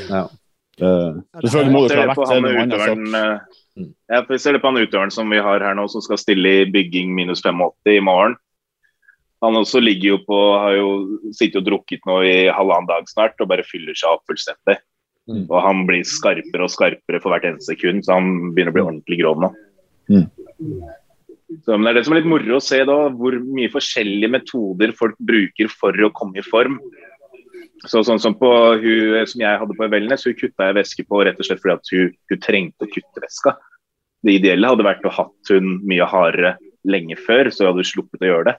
Ja. Uh, selvfølgelig må du klare det på vekt, så er han det noe annet. sak. eh, ja, for vi ser det på han utøveren som vi har her nå, som skal stille i bygging minus 85 i morgen. Han også ligger jo på, har jo sittet og drukket nå i halvannen dag snart og bare fyller seg opp fullstendig. Mm. Og han blir skarpere og skarpere for hvert eneste sekund, så han begynner å bli ordentlig grov nå. Mm. Så, men det er det som er litt moro å se da, hvor mye forskjellige metoder folk bruker for å komme i form. Så, sånn som på hun som jeg hadde på Wellness, hun kutta jeg væske på rett og slett fordi hun, hun trengte å kutte væska. Det ideelle hadde vært å hatt hun mye hardere lenge før, så hadde hun sluppet å gjøre det.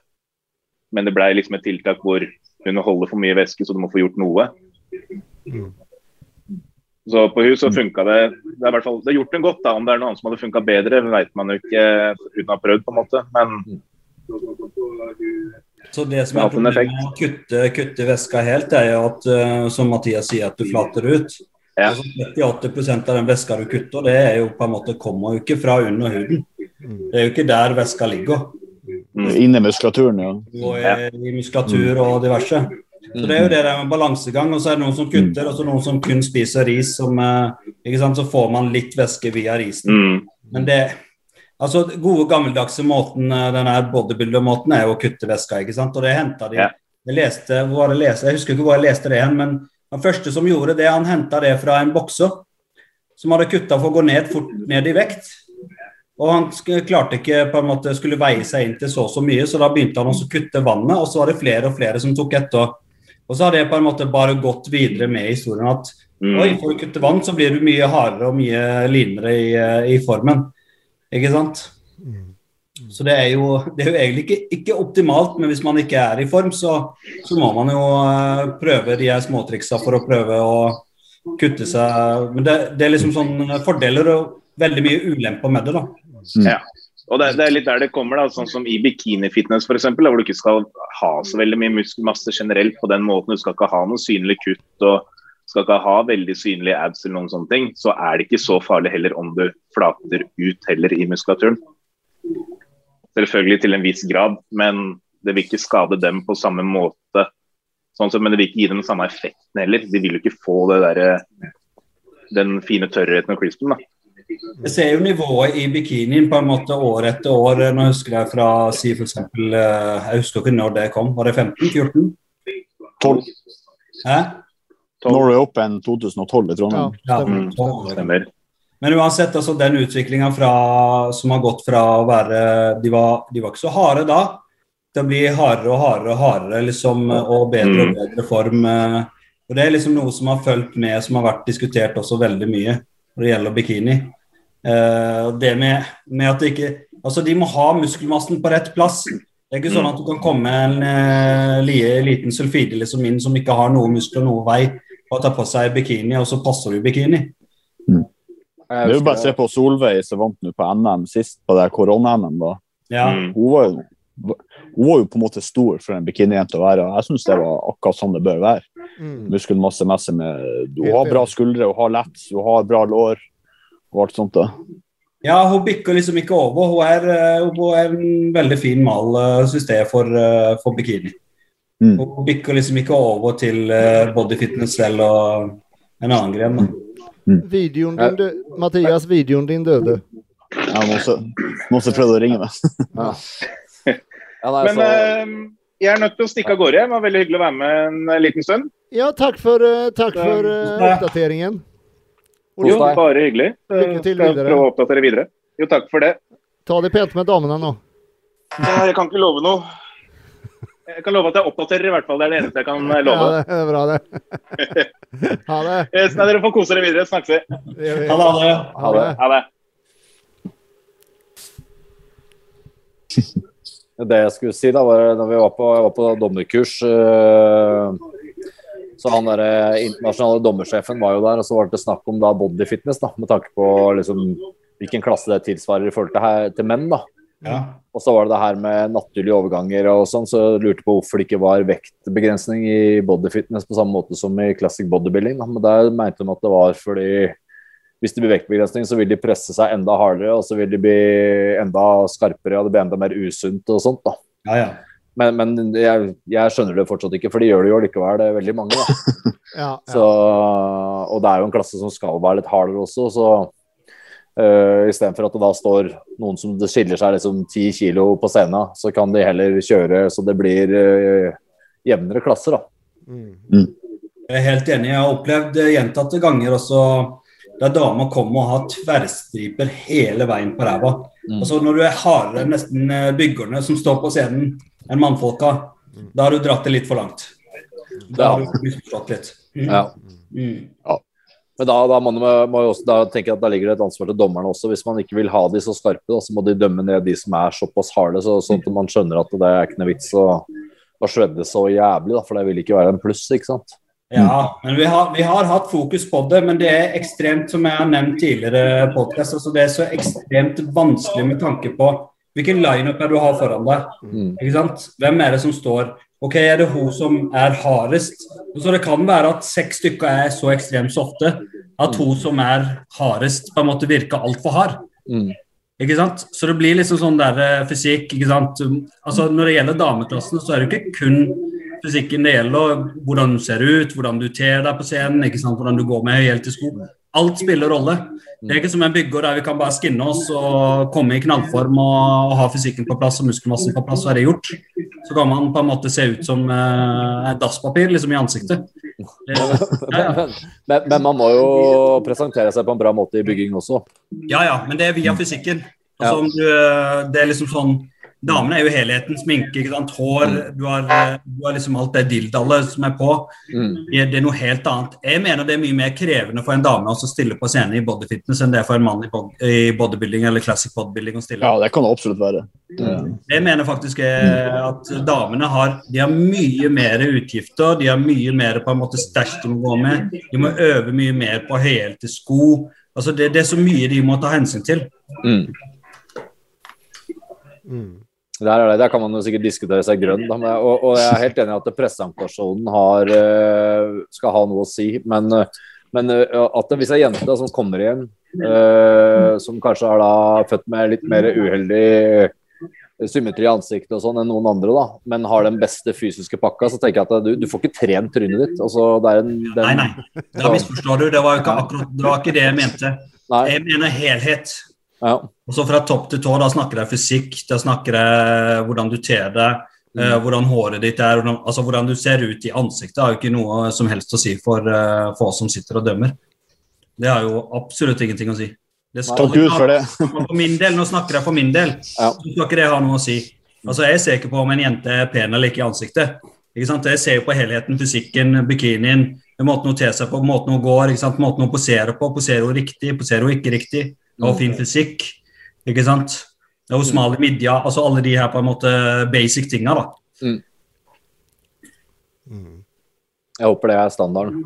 Men det blei liksom et tiltak hvor hun holder for mye væske, så du må få gjort noe. Mm. Så på hun så funka det Det er hvert fall, det er gjort en godt. da, Om det er noe annet som hadde funka bedre, vet man jo ikke uten å ha prøvd, på en måte. Men Så det som er problemet med å kutte, kutte væska helt, er jo at, eh, som Mathias sier, at du flater ut. Ja. Altså 30-80 av den væska du kutter, det er jo på en måte, kommer jo ikke fra under huden. Mm. Det er jo ikke der væska ligger. Mm, Inni muskulaturen, ja. Og i, i muskulatur og diverse. Så Det er jo det der med balansegang. og Så er det noen som kutter, og så noen som kun spiser ris. Som, eh, ikke sant? Så får man litt væske via risen. mm, Men det altså gode gammeldagse måten, denne den her bodybuilder-måten er jo å kutte væska, ikke sant. Og det henta de. Jeg leste, hvor var det jeg leste, jeg husker ikke hvor jeg leste det hen, men den første som gjorde det, han henta det fra en bokser som hadde kutta for å gå ned fort ned i vekt. Og han klarte ikke på en måte skulle veie seg inn til så og så mye, så da begynte han også å kutte vannet, og så var det flere og flere som tok etter. Og så har det på en måte bare gått videre med historien at mm. Oi, får du kutte vann, så blir du mye hardere og mye linere i, eh, i formen. Ikke sant? Så det er jo, det er jo egentlig ikke, ikke optimalt, men hvis man ikke er i form, så, så må man jo eh, prøve de her småtriksa for å prøve å kutte seg Men det, det er liksom sånn fordeler og veldig mye ulemper med det, da. Ja. Og det, det er litt der det kommer, da, sånn som i bikinifitness f.eks., hvor du ikke skal ha så veldig mye muskelmasse generelt på den måten. Du skal ikke ha noe synlig kutt og skal ikke ha veldig synlige abs eller noen sånne ting. Så er det ikke så farlig heller om du flater ut heller i muskulaturen. Selvfølgelig til en viss grad, men det vil ikke skade dem på samme måte. Sånn som, men det vil ikke gi dem den samme effekten heller. De vil jo ikke få det der, den fine tørrheten og crispen. da. Jeg ser jo nivået i bikinien på en måte år etter år. Nå husker jeg fra si for eksempel, eh, Jeg husker ikke når det kom. Var det 15-14? 12. Hæ? Norway Open 2012 i Trondheim. Ja. stemmer. Stemmer. Men uansett, altså den utviklinga som har gått fra å være de var, de var ikke så harde da, til å bli hardere og hardere og hardere liksom, og bedre og bedre form. eh. Og Det er liksom noe som har fulgt med, som har vært diskutert også veldig mye når det gjelder bikini. Eh, det med, med at det ikke Altså, de må ha muskelmassen på rett plass. Det er ikke sånn at du kan komme en uh, liten sulfide liksom inn som ikke har noe muskler noe vei, og ta på seg bikini, og så passer du bikini. bikini. Det er jo bare å se på Solveig som vant nå på NM sist, på det korona-NM. da. Ja. Mm. Hun var, jo, hun var jo på en måte stor for en bikinijente å være, og jeg syns det var akkurat sånn det bør være. Mm. Muskelmassemessig med Du har bra skuldre, hun har lett, hun har bra lår og alt sånt. da. Ja, hun bikker liksom ikke over. Hun er, eh, hun er en veldig fin mal, eh, synes jeg, for, eh, for bikini. Mm. Hun bikker liksom ikke over til bodyfitness body fitness eller en annen gren. Mm. Videoen din døde. Mathias, videoen din døde. Ja, må også, må også prøve å ringe meg. Ja. Ja, Men eh, jeg er nødt til å stikke av gårde. Det var veldig hyggelig å være med en liten stund. Ja, takk for, takk for Ja. oppdateringen. Jo, bare hyggelig. Lykke til Skal videre. prøve å oppdatere videre. Jo, takk for det. ta det pent med damene nå. Jeg kan ikke love noe. Jeg kan love at jeg oppdaterer, i hvert fall. Det er det eneste jeg kan love. Ja, det er bra, det. ha det. Yes, nei, dere får kose dere videre. Snakkes vi. vi. Ha det, ha det. Ha det. Ha det. Det jeg skulle si, da, var når vi var på, jeg var på dommerkurs eh, Så han der eh, internasjonale dommersjefen var jo der, og så var det snakk om da body fitness, da, med tanke på liksom, hvilken klasse det tilsvarer i forhold til, her, til menn. da. Ja. Og så var det det her med naturlige overganger og sånn, så jeg lurte på hvorfor det ikke var vektbegrensning i bodyfitness på samme måte som i classic bodybuilding. Da. Men der mente de at det var fordi hvis det blir vektbegrensning, så vil de presse seg enda hardere, og så vil de bli enda skarpere, og det blir enda mer usunt og sånt. da. Ja, ja. Men, men jeg, jeg skjønner det fortsatt ikke, for de gjør det jo likevel, det er veldig mange. da. Ja, Så, og det er jo en klasse som skal være litt hardere også, så uh, istedenfor at det da står noen som det skiller seg liksom ti kilo på scenen, så kan de heller kjøre så det blir uh, jevnere klasser, da. Mm. Jeg er helt enig. Jeg har opplevd eh, gjentatte ganger også der damer kommer og har tverrstriper hele veien på ræva. Mm. Altså Når du er hardere enn nesten eh, byggerne som står på scenen, enn mannfolka, da har du dratt det litt for langt. Da har du misforstått litt. Mm. Ja. Mm. Men da, da, må man, må jo også, da tenker jeg at da ligger det et ansvar til dommerne også. Hvis man ikke vil ha de så skarpe, da, så må de dømme ned de som er såpass harde, så, sånn at man skjønner at det er ikke noe vits å, å shredde så jævlig, da, for det vil ikke være en pluss, ikke sant. Ja, men vi har, vi har hatt fokus på det, men det er ekstremt, som jeg har nevnt tidligere, podcast, altså det er så ekstremt vanskelig med tanke på hvilken lineup er du har foran deg. Mm. Ikke sant? Hvem er det som står? Ok, Er det hun som er hardest? Så Det kan være at seks stykker er så ekstremt softe at hun som er hardest, på en måte virker altfor hard. Mm. Ikke sant? Så det blir liksom sånn der eh, fysikk. ikke sant? Altså Når det gjelder dameklassen, så er det ikke kun fysikken det gjelder. Hvordan du ser ut, hvordan du ter deg på scenen, hvordan du går med høyhælte sko. Alt spiller rolle. Det er ikke som en bygger der vi kan bare skinne oss og komme i knallform og ha fysikken på plass og muskelmassen på plass, så er det gjort. Så kan man på en måte se ut som eh, dasspapir liksom i ansiktet. Det, ja, ja. Men, men man må jo presentere seg på en bra måte i bygging også. Ja, ja, men det er via fysikken. Altså, om du, eh, det er liksom sånn Damene er jo helheten. Sminke, ikke sant? hår. Du har, eh, du har liksom alt det dildallet som er på. Mm. Det det er noe helt annet. Jeg mener det er mye mer krevende for en dame å stille på scenen i bodyfitness enn det er for en mann i, bod i bodybuilding eller classic bodybuilding å stille. Ja, det kan det absolutt være. Jeg mener faktisk eh, at damene har, de har mye mer utgifter, de har mye mer på en måte stæsj de må gå med. De må øve mye mer på høyhælte sko. Altså det, det er så mye de må ta hensyn til. Mm. Mm. Der, er det, der kan man jo sikkert diskutere seg grønn, da, men, og, og jeg er helt enig i at pressesentasjonen har, eh, skal ha noe å si. Men, eh, men eh, at det, hvis ei jente som kommer igjen, uh, som kanskje er da født med litt mer uheldig symmetri i ansiktet og sånn enn noen andre, da, men har den beste fysiske pakka, så tenker jeg at du, du får ikke trent trynet ditt. Altså, en, den, Nei, nei. Da misforstår du. Det var, jo ikke akkurat, det var ikke det jeg mente. Nei, Jeg mener helhet. Ja. Og så fra topp til tå, da snakker jeg fysikk, da snakker jeg hvordan du ter deg, eh, hvordan håret ditt er, hvordan, altså hvordan du ser ut i ansiktet har jo ikke noe som helst å si for, uh, for oss som sitter og dømmer. Det har jo absolutt ingenting å si. Det skal Takk Gud for det. For min del, nå snakker jeg for min del, Ja. så skal ikke det ha noe å si. Altså, Jeg ser ikke på om en jente er pen eller ikke i ansiktet. Ikke sant? Jeg ser jo på helheten, fysikken, bikinien, måten hun ter seg på, måten hun går, ikke sant? måten hun poserer på. Poserer hun riktig, poserer hun ikke riktig? Hun fin fysikk? Ikke sant? Er hun smal i midja? Altså alle de her på en måte basic tinga, da. Jeg håper det er standarden.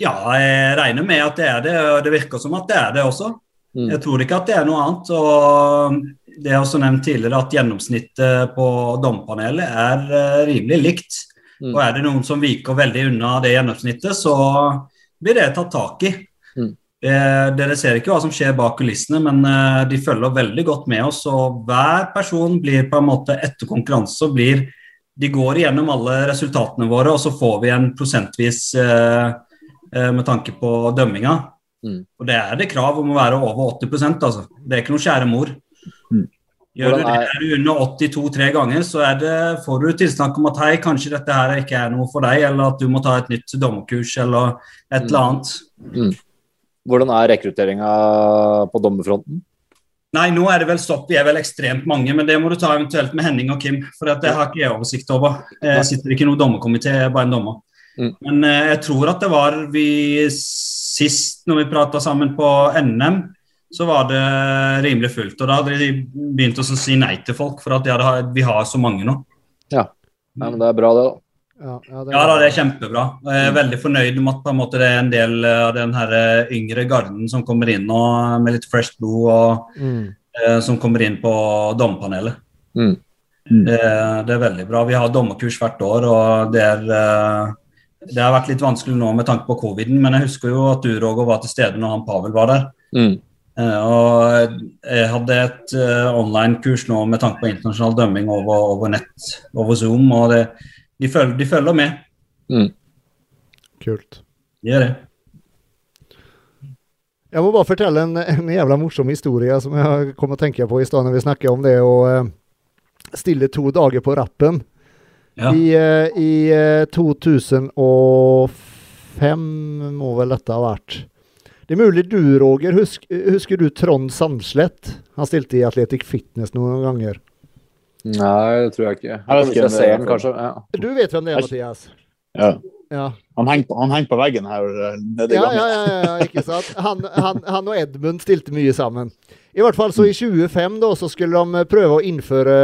Ja, jeg regner med at det er det, og det virker som at det er det også. Mm. Jeg tror ikke at det er noe annet. og Det er også nevnt tidligere at gjennomsnittet på dommerpanelet er eh, rimelig likt. Mm. Og er det noen som viker veldig unna det gjennomsnittet, så blir det tatt tak i. Mm. Eh, Dere ser ikke hva som skjer bak kulissene, men eh, de følger veldig godt med oss. Og hver person blir på en måte etter konkurranse og blir De går igjennom alle resultatene våre, og så får vi en prosentvis eh, med tanke på dømminga. Mm. Og det er det krav om å være over 80 altså. Det er ikke noe kjære mor. Mm. Gjør du det, er- du under 82 tre ganger, så er det, får du tilsnakk om at hei, kanskje dette her ikke er noe for deg, eller at du må ta et nytt dommerkurs eller et eller annet. Hvordan er rekrutteringa på dommerfronten? Nei, nå er det vel stopp. Vi er vel ekstremt mange, men det må du ta eventuelt med Henning og Kim. For det har ikke jeg oversikt over. Jeg sitter ikke i noen dommerkomité, jeg er bare en dommer. Mm. Men eh, jeg tror at det var vi sist, når vi prata sammen på NM, så var det rimelig fullt. Og da hadde de begynt å si nei til folk, for at de hadde, vi har så mange nå. Ja, men Det er bra, det. da. Ja, ja, det, Ja da, det er kjempebra. Jeg er veldig fornøyd med at på en måte, det er en del av den her eh, yngre garden som kommer inn nå, med litt fresh blod, og Mm. eh, som kommer inn på dommerpanelet. Mm. Det, det er veldig bra. Vi har dommerkurs hvert år, og det er eh, det har vært litt vanskelig nå med tanke på coviden, men jeg husker jo at du Roger var til stede når han Pavel var der. Mm. Eh, og jeg hadde et eh, online-kurs nå med tanke på internasjonal dømming over, over nett, over Zoom, og det, de, følger, de følger med. Kult. De gjør det. Jeg må bare fortelle en, en jævla morsom historie som jeg kom å tenke på i stad når vi snakket om det å eh, stille to dager på rappen. Ja. I, eh, I eh, 2005 må vel dette ha vært. Det er mulig du, Roger, husker, husker du Trond Sandslett? Han stilte i Atletic Fitness noen ganger. Nei, det tror jeg ikke. Jeg vet Hvis ikke jeg ser er den, kanskje. Ja. Du vet hvem det er, Mathias? Ja. Ja. Han henger på, han henger på veggen her eh, nede i Ja, gangen. ja, ja, ja, ikke sant? Han, han, han og Edmund stilte mye sammen. I hvert fall så i 2005 da, så skulle de prøve å innføre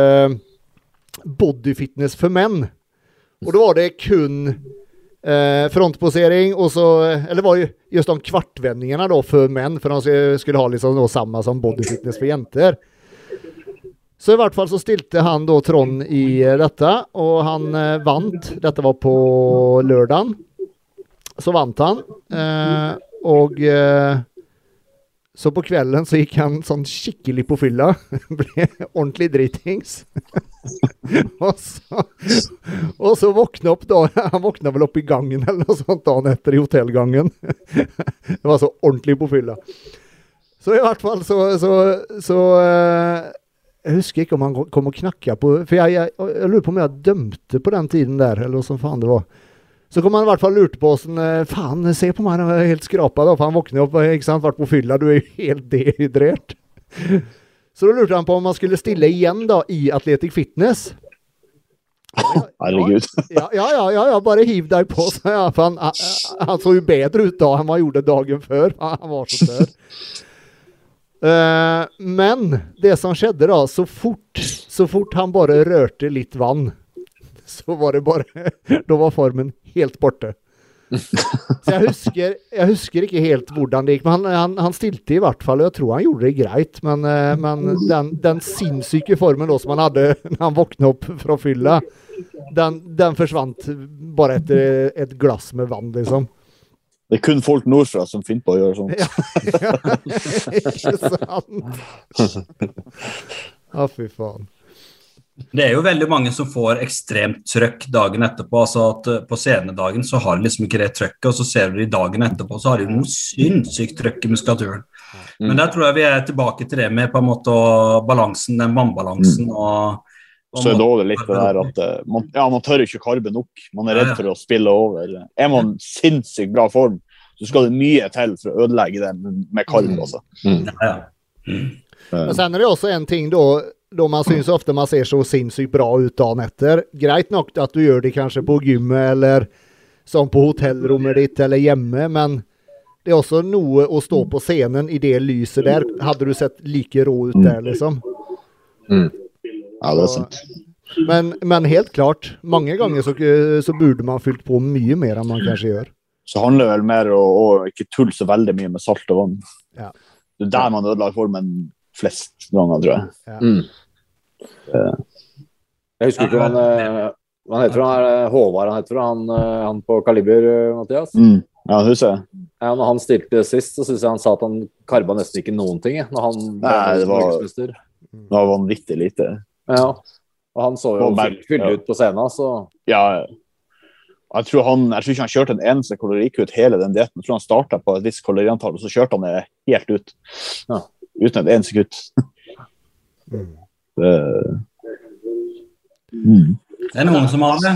bodyfitness for menn. Og da var det kun eh, frontposering og så Eller det var jo just de kvartvendingene da for menn, for de skulle- skulle ha liksom sånn, samme som bodyfitness for jenter. Så i hvert fall så stilte han da Trond i eh, dette, og han eh, vant. Dette var på lørdagen. Så vant han. Eh, og eh, så på kvelden så gikk han sånn skikkelig på fylla. Ble ordentlig dritings. og, så, og så våkna opp da Han våkna vel opp i gangen eller noe sånt dagen etter i hotellgangen. det var så ordentlig på fylla. Så i hvert fall så, så, så eh, Jeg husker ikke om han kom og knakka på For jeg, jeg, jeg lurer på om jeg dømte på den tiden der, eller hva som faen det var. Så kom han i hvert fall lurte på åssen Faen, se på meg, han er helt skrapa, da. For han våkner opp, ikke sant, vært på fylla, du er jo helt dehydrert. Så da lurte han på om han skulle stille igjen da, i Atletic Fitness. Herregud. Ja, ja, ja, ja, ja bare hiv deg på, sa jeg. For han, han, han så jo bedre ut da enn han gjorde dagen før. Han var så tørr. Eh, men det som skjedde da, så fort, så fort han bare rørte litt vann, så var det bare Da var formen helt borte. Så jeg husker, jeg husker ikke helt hvordan det gikk, men han, han, han stilte i hvert fall, og jeg tror han gjorde det greit. Men, eh, men den, den sinnssyke formen da som han hadde når han våkna opp fra fylla, den, den forsvant bare etter et glass med vann, liksom. Det er kun folk nordfra som finner på å gjøre sånt. Ja, ikke sant? Ja, fy faen. Det er jo veldig mange som får ekstremt trøkk dagen etterpå. altså at uh, På scenedagen så har de liksom ikke det trøkket, og så ser du de dagen etterpå, så har de noe sinnssykt trøkk i muskulaturen. Mm. Men der tror jeg vi er tilbake til det med på en måte balansen, den vannbalansen og, og Så er det også litt det der at eh, man, ja, man tør ikke karbe nok. Man er redd for å spille over. Er man sinnssykt bra form, så skal det mye til for å ødelegge det med karb. Mm. Altså. Ja, ja. Men sen er det også en ting da da man syns ofte man ser så sinnssykt bra ut dagen etter. Greit nok at du gjør det kanskje på gymmet eller som på hotellrommet ditt eller hjemme, men det er også noe å stå på scenen i det lyset der. Hadde du sett like rå ut der, liksom? Ja, det er sant. Men, men helt klart, mange ganger så, så burde man fylt på mye mer enn man kanskje gjør. Så handler det vel mer om å ikke tulle så veldig mye med salt og vann. Ja. Det er der man ødelegger formen flest ganger, tror jeg. Mm. Jeg husker ikke hva han, eh, han heter. Han er eh, Håvard, han heter han, eh, han på Kaliber, eh, Mathias. Mm. Ja, husker jeg. Ja, når han stilte sist, så syns jeg han sa at han karba nesten ikke noen ting. Når han Nei, det var- Det var vanvittig lite. Ja. Og han så jo fyll- fyldig ja. ut på scenen, så Ja, jeg tror, han, jeg tror ikke han kjørte en eneste kalorikutt hele den dietten. Jeg tror han starta på et visst kaloriantall, og så kjørte han det helt ut. Ja. Uten et eneste kutt. Mm. Det, mm. Det er noen som har det.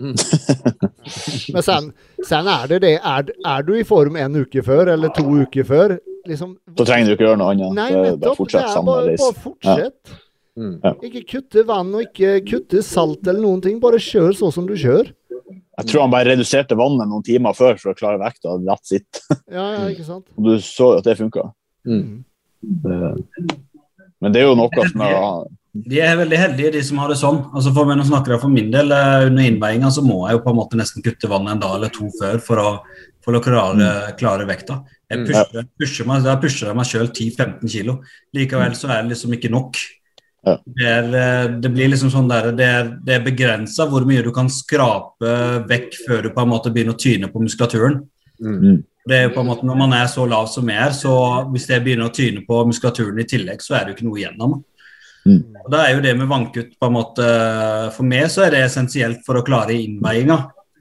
Men sen, sen er det det, er, er du i form en uke før eller to uker før, liksom Så trenger du ikke gjøre noe annet. Nei, bare nettopp. Det fortsett er samme bare, reis. bare fortsett. Mm. Ikke kutte vann og ikke kutte salt eller noen ting. Bare kjør så som du kjør. Jeg tror han bare reduserte vannet noen timer før for å klare vekta. That's it. Ja, ja, ikke sant? Og du så jo at det funka. Mm. Men det er jo noe som er De er veldig heldige, de som har det sånn. Altså for, men snakker jeg for min del, eh, Under innveiinga så må jeg jo på en måte nesten kutte vannet en dag eller to før for å, for å klare, klare vekta. Jeg Mm. pusher, pusher meg, Da pusher jeg meg sjøl 10-15 kilo. Likevel så er det liksom ikke nok. Ja. Det, er, eh, det blir liksom sånn der, det er, det er begrensa hvor mye du kan skrape vekk før du på en måte begynner å tyne på muskulaturen. Mm. Det er jo på en måte Når man er så lav som jeg er, så hvis det begynner å tyne på muskulaturen i tillegg, så er det jo ikke noe igjennom. Mm. Og Da er jo det med vannkutt på en måte For meg så er det essensielt for å klare innveiinga.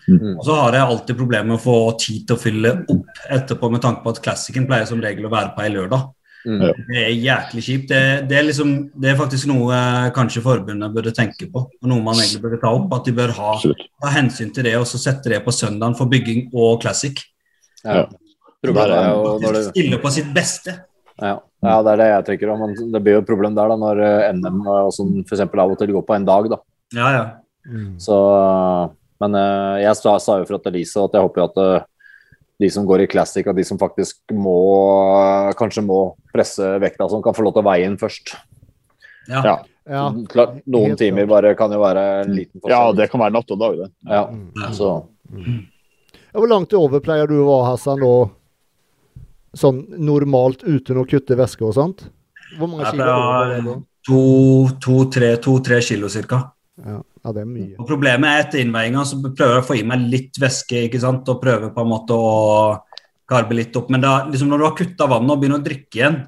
Mm. Og så har jeg alltid problemer med å få tid til å fylle opp etterpå, med tanke på at classicen pleier som regel å være på ei lørdag. Mm. Det er jæklig kjipt. Det, det, er liksom, det er faktisk noe eh, kanskje forbundet burde tenke på, og noe man egentlig burde ta opp. At de bør ha, ta hensyn til det og så sette det på søndagen for bygging og classic. Ja. Problemet er jo når det Stille på sitt beste. ja. ja, det er det jeg tenker om. men Det blir jo et problem der da, når eh, NM og sånn f.eks. av og til går på en dag. da. Ja, ja. Så, men eh, jeg sa, sa jo fra til Elise at jeg håper jo at eh, de som går i classic, og de som faktisk må kanskje må presse vekta, som kan få lov til å veie inn først. ja. Ja. Ja. Klart, noen Helt timer bare kan jo være en liten ja, det kan være natt og dag, det. Ja, Mm. så Ja, Hvor langt over pleier du å være, Hassan, da? Sånn normalt uten å kutte væske og sånt? Hvor mange kilo er pleier da? to-tre to, tre kilo cirka. Ja, ja, det er mye. Og Problemet er etter innveiinga så prøver jeg å få i meg litt væske ikke sant? og prøver på en måte å karbe litt opp. Men da, liksom når du har kutta vannet og begynner å drikke igjen,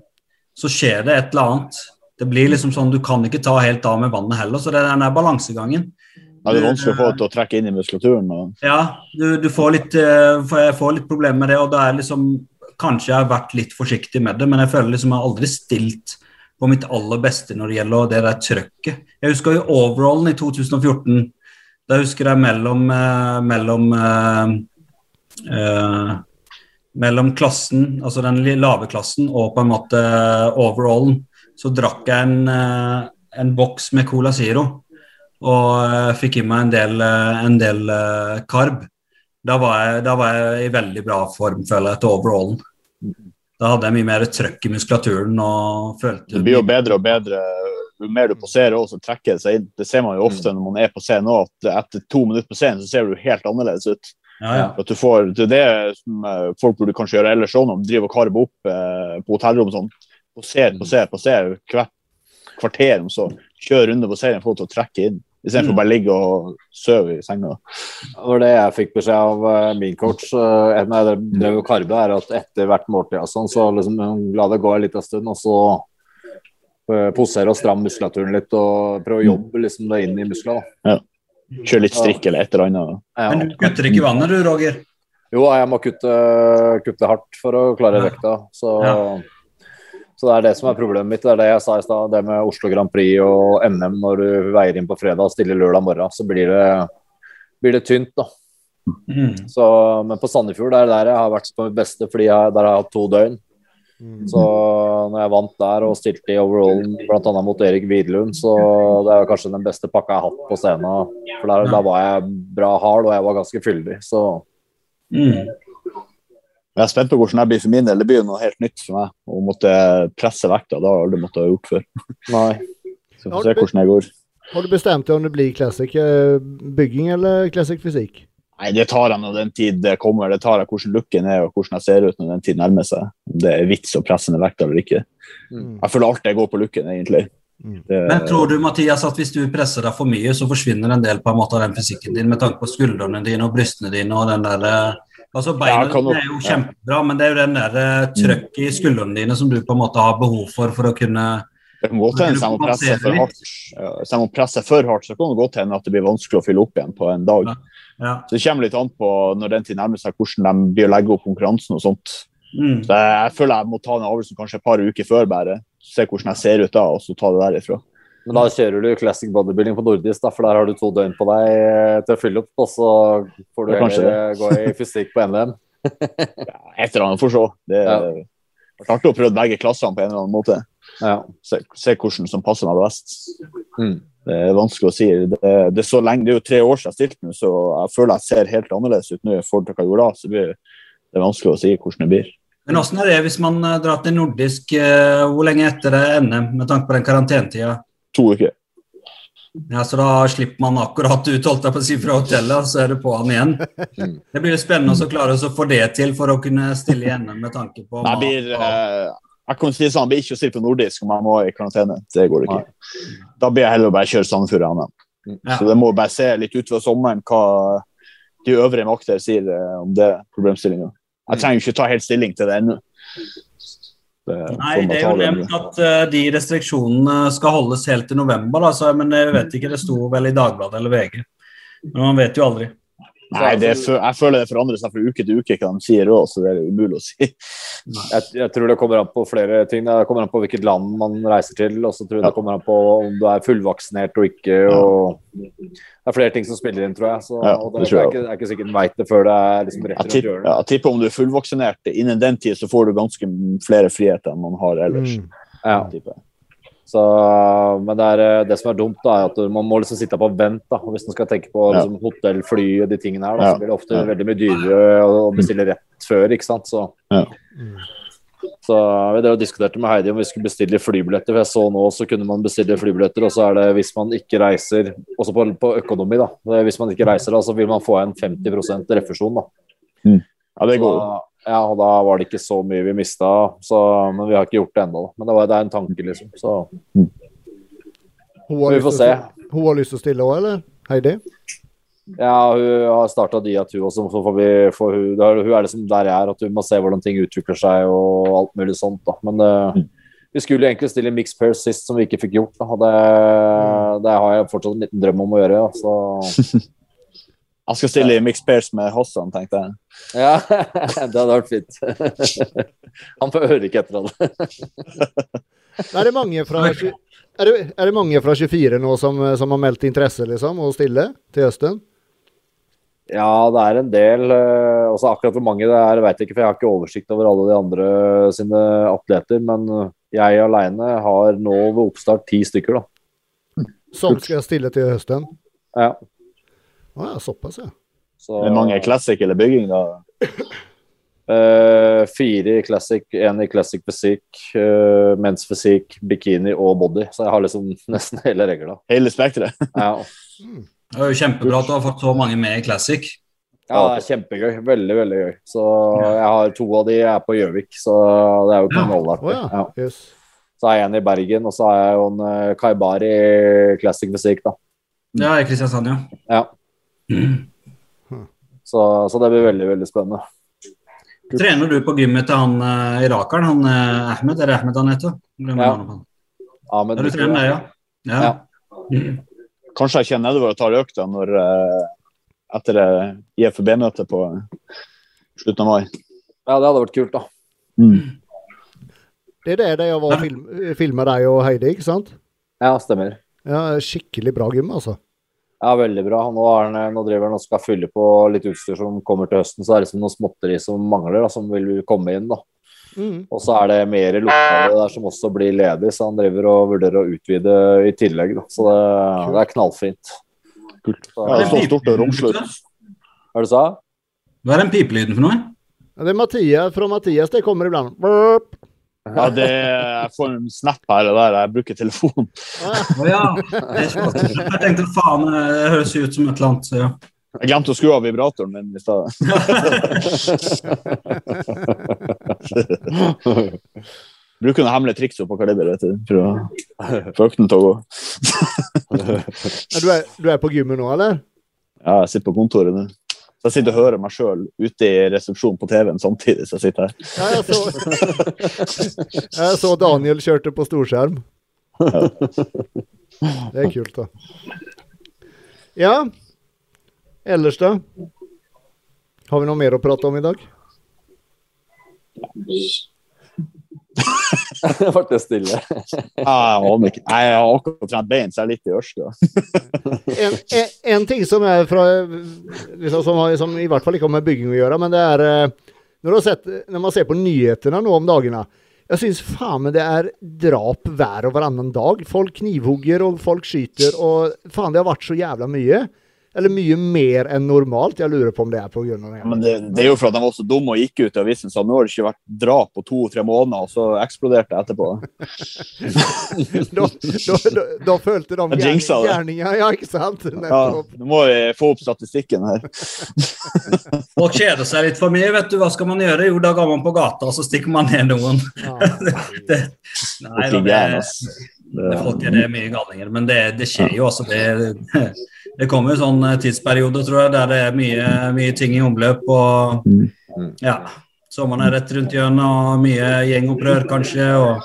så skjer det et eller annet. Det blir liksom sånn, Du kan ikke ta helt av med vannet heller, så det er den der balansegangen. Ja, det er vanskelig å få til å trekke inn i muskulaturen. Og, Ja, du, du får litt, eh, jeg får litt problemer med det, og da er liksom Kanskje jeg har vært litt forsiktig med det, men jeg føler liksom jeg har aldri stilt på mitt aller beste når det gjelder det der trøkket. Jeg husker jo overallen i 2014. Da husker jeg mellom, eh, mellom eh, eh, mellom klassen, altså den lave klassen, og på en måte overallen, så drakk jeg en, eh, en boks med Cola Zero. Og eh, fikk i meg en del, eh, en del eh, karb. Da var, jeg, da var jeg i veldig bra form, føler jeg, til overallen. Da hadde jeg mye mer trøkk i muskulaturen og følte det blir jo bedre og bedre jo mer du poserer, også, så trekker det seg inn. Det ser man jo ofte når man er på scenen òg, at etter to minutter på scenen så ser du helt annerledes ut. Ja, ja. At du får, det er det som eh, folk burde kanskje gjøre ellers òg, når de driver og karber opp eh, på hotellrom sånn. Poser, poser, poser hvert kvarter, om så kjør runde på serien, få til å trekke inn. Istedenfor Mm. bare ligge og sove i senga. Det var det jeg fikk beskjed av eh, min coach uh, når jeg drev og karbe, er at etter hvert måltid og sånn, så liksom, la det gå en liten stund, og så eh, posere og stramme muskulaturen litt og prøve å jobbe liksom det inn i musklene. Ja. Kjøre litt strikk eller et eller annet. Ja. Men du kutter ikke vannet du, Roger? Jo, jeg må kutte, kutte hardt for å klare Ja. vekta. Så, Ja. Så det er det som er problemet mitt. Det er det jeg sa i stad. Det med Oslo Grand Prix og NM når du veier inn på fredag og stiller lørdag morgen, så blir det, blir det tynt, da. Mm. Så, men på Sandefjord det er der jeg har vært på mitt beste, fordi jeg, der har jeg hatt to døgn. Mm. Så når jeg vant der og stilte i overallen bl.a. mot Erik Widlund, så det er kanskje den beste pakka jeg har hatt på scenen. For der, da var jeg bra hard, og jeg var ganske fyldig. Så Mm. Jeg er spent på hvordan det blir for min del. Det blir noe helt nytt for meg. Å måtte presse vekta, det har jeg aldri måttet ha gjort før. nei. Så vi får se hvordan det går. Har du bestemt deg om det blir classic eh, bygging eller classic fysikk? Nei, Det tar jeg når den tid det kommer. Det tar jeg hvordan looken er og hvordan jeg ser ut når den tid nærmer seg. Om det er vits å presse ned vekta eller ikke. Mm. Jeg føler alt jeg går på looken, egentlig. Mm. Det, Men tror du Mathias, at hvis du presser deg for mye, så forsvinner en del på en måte av den fysikken din med tanke på skuldrene dine og brystene dine og den der eh, Altså Beina Ja, dine er jo kjempebra, men det er jo den der eh, trøkket i skuldrene dine som du på en måte har behov for for å kunne det kan godt hende jeg må presse for hardt. selv må presse for hardt, så kan det godt hende at det blir vanskelig å fylle opp igjen på en dag. Ja. Ja. Så Det kommer litt an på når den tid nærmer seg, hvordan de blir å legge opp konkurransen og sånt. Mm. Så jeg, jeg føler jeg må ta den avgjørelsen kanskje et par uker før, bare. Se hvordan jeg ser ut da, og så ta det derifra. Men da kjører du classic bodybuilding på nordisk, da, for der har du to døgn på deg eh, til å fylle opp. Og så får du kanskje heller gå i fysikk på NM. Ja, et eller annet, får se. Det Ja. er artig å prøve begge klassene på en eller annen måte. Ja. Se, se hvordan som passer meg best. Mm. Det er vanskelig å si. Det, det, er så lenge, det er jo tre år siden jeg stilte nå, så jeg føler jeg ser helt annerledes ut nå i forhold til hva jeg gjorde da. Så det, blir, det er vanskelig å si hvordan det blir. Men åssen er det hvis man eh, drar til nordisk eh, Hvor lenge etter det er NM, med tanke på den karantenetida? To uker. Ja, så da slipper man akkurat ut, holdt jeg på å si, fra hotellet, og så er det på han igjen. Mm. Det blir spennende å klare å få det til for å kunne stille i NM med tanke på Jeg blir, eh, jeg kan si sånn, blir ikke å stille på nordisk om jeg må i karantene. Det går ikke. Da blir jeg heller å bare kjøre Sandefjord NM. Ja. Så det må bare se litt utover sommeren hva de øvrige makter sier eh, om det problemstillinga. Jeg trenger ikke ta helt stilling til det ennå. Det Nei, det er jo nevnt at uh, de restriksjonene skal holdes helt til november, da, så, men jeg vet ikke, det sto vel i Dagbladet eller VG. Men man vet jo aldri. Nei, det er, jeg føler det forandrer seg fra uke til uke hva de sier òg, så det er umulig å si. Jeg, jeg tror det kommer an på flere ting. Det kommer an på hvilket land man reiser til. Og så tror jeg Ja. det kommer an på om du er fullvaksinert og ikke. Og det er flere ting som spiller inn, tror jeg. Så, Ja, og det det, tror er jeg ikke, er ikke sikkert en veit det før det er liksom rett rundt hjørnet. ja, jeg tipper om du er fullvaksinert innen den tid, så får du ganske flere friheter enn man har ellers. Mm. Ja. Så, men det, er, eh, det som er dumt, da, er at man må liksom sitte på vent. da, Hvis man skal tenke på liksom, hotell, fly og de tingene her, da, så blir det ofte veldig mye dyrere å bestille rett før. ikke sant? Så, ja. så Vi diskuterte med Heidi om vi skulle bestille flybilletter. for jeg så nå så kunne man bestille flybilletter, og så er det hvis man ikke reiser Også på, på økonomi, da. Hvis man ikke reiser, da, så vil man få en 50% refusjon. da. Ja, det går. Så, ja, og Da var det ikke så mye vi mista, men vi har ikke gjort det ennå. Men det, var, det er en tanke, liksom. Så Hun har vi får til se. sti- Hun har lyst til å stille òg, eller? Heidi? Ja, hun har starta Diat, hun også. Så får vi, for hun, hun er liksom der jeg er, at hun må se hvordan ting utvikler seg og alt mulig sånt. da. Men uh, vi skulle egentlig stille mix pair sist, som vi ikke fikk gjort. Da. Det, det har jeg fortsatt en liten drøm om å gjøre. Da. Så Jeg skal stille i mixed pairs med Hossan, tenkte jeg. ja, det hadde vært fint. Han får høre ikke etter det. Er det mange fra, er det, er det mange fra 24 nå som, som har meldt interesse liksom, å stille til høsten? Ja, det er en del. eh, Også akkurat hvor mange det er, vet jeg ikke, for jeg har ikke oversikt over alle de andre sine atleter. Men eh, jeg aleine har nå ved oppstart ti stykker, da. Som skal stille til høsten? Ja, Å ja, såpass, ja. så, Er det mange classic eller bygging, da? Uh, fire i classic, én i classic fysikk, uh, men's fysikk, bikini og body. Så jeg har liksom nesten hele regla. Hele spekteret? Ja. Det er jo kjempebra at du har fått så mange med i Classic. ja, det er kjempegøy. Veldig, veldig gøy. Så jeg har to av de er på Gjøvik, så det er jo på noe ja. Ja. Yes. Så har jeg en i Bergen, og så har jeg jo en uh, Kaibari i classic fysikk, da. Ja, i Kristiansand, ja. Ja. Så, så det blir veldig, veldig spennende. Trener du på gymmet til han uh, irakeren, han uh, Ahmed? Er det Ahmed han heter? Ja. Ja, du trener, ja. ja. Ja. Kanskje jeg kjenner nedover og tar økta når, eh, etter IFB-møtet på slutten av mai. Ja, det hadde vært kult, da. Det er det de har var film, filma deg og Heidi, ikke sant? Ja, stemmer. Ja, Skikkelig bra gym, altså. Ja, veldig bra. Nå, er han, nå driver han og skal fylle på litt utstyr som kommer til høsten, så det er liksom noe småtteri som mangler, da, som vil komme inn. da. Mm. Og så er det mer lokale der som også blir ledig, så han driver og vurderer å utvide i tillegg. Da. Så det, det er knallfint. Kult. Så, Ja, det er så stort og romslig. Hva er det du sa? Hva er den pipelyden for noe? Det er Mathias fra Mathias, det kommer iblant. Burp. Ja, det, jeg får en snap her og der. Jeg bruker telefon. Ah, ja. Jeg jeg tenkte faen, det høres ut som et eller annet. Så ja. Jeg glemte å skru av vibratoren min i stad. Bruker noen hemmelige triks på kaliber vet du, for å få økten til å gå. du, er, du er på gymmet nå, eller? Ja, jeg sitter på kontoret nå. Så jeg sitter og hører meg sjøl ute i resepsjonen på TV-en samtidig som jeg sitter her. Ja, jeg så, jeg så Daniel kjørte på storskjerm. Det er kult, da. Ja. Ellers, da? Har vi noe mer å prate om i dag? Det ble stille. Ja, Jeg aner ikke. Jeg har akkurat trent bein, så jeg er litt i ørska. En, en, en ting som er fra liksom, som, som i hvert fall ikke har med bygging å gjøre, men det er eh, når, du har sett, når man ser på nyhetene nå om dagene Jeg syns faen meg det er drap hver og varannan dag. Folk knivhugger, og folk skyter, og faen, det har vært så jævla mye. Eller mye mer enn normalt. Jeg lurer på om det er av det. Men det, det er jo for at de var så dumme og gikk ut i avisen så nå har det ikke vært drap på to-tre måneder, og så eksploderte det etterpå. da, da, da, da følte de gjerninga, ja, ikke sant? Ja, Nå må vi få opp statistikken her. Folk kjeder seg litt for mye. vet du, Hva skal man gjøre? Jo, da går man på gata og så stikker man ned noen. Ja. Det, nei, da, det, det, folk er det mye galninger. Men det, det skjer jo også. Det, det kommer jo sånn tidsperiode, tror jeg, der det er mye, mye ting i omløp. og Mm. ja, Sommeren er rett rundt hjørnet, og mye gjengopprør kanskje. og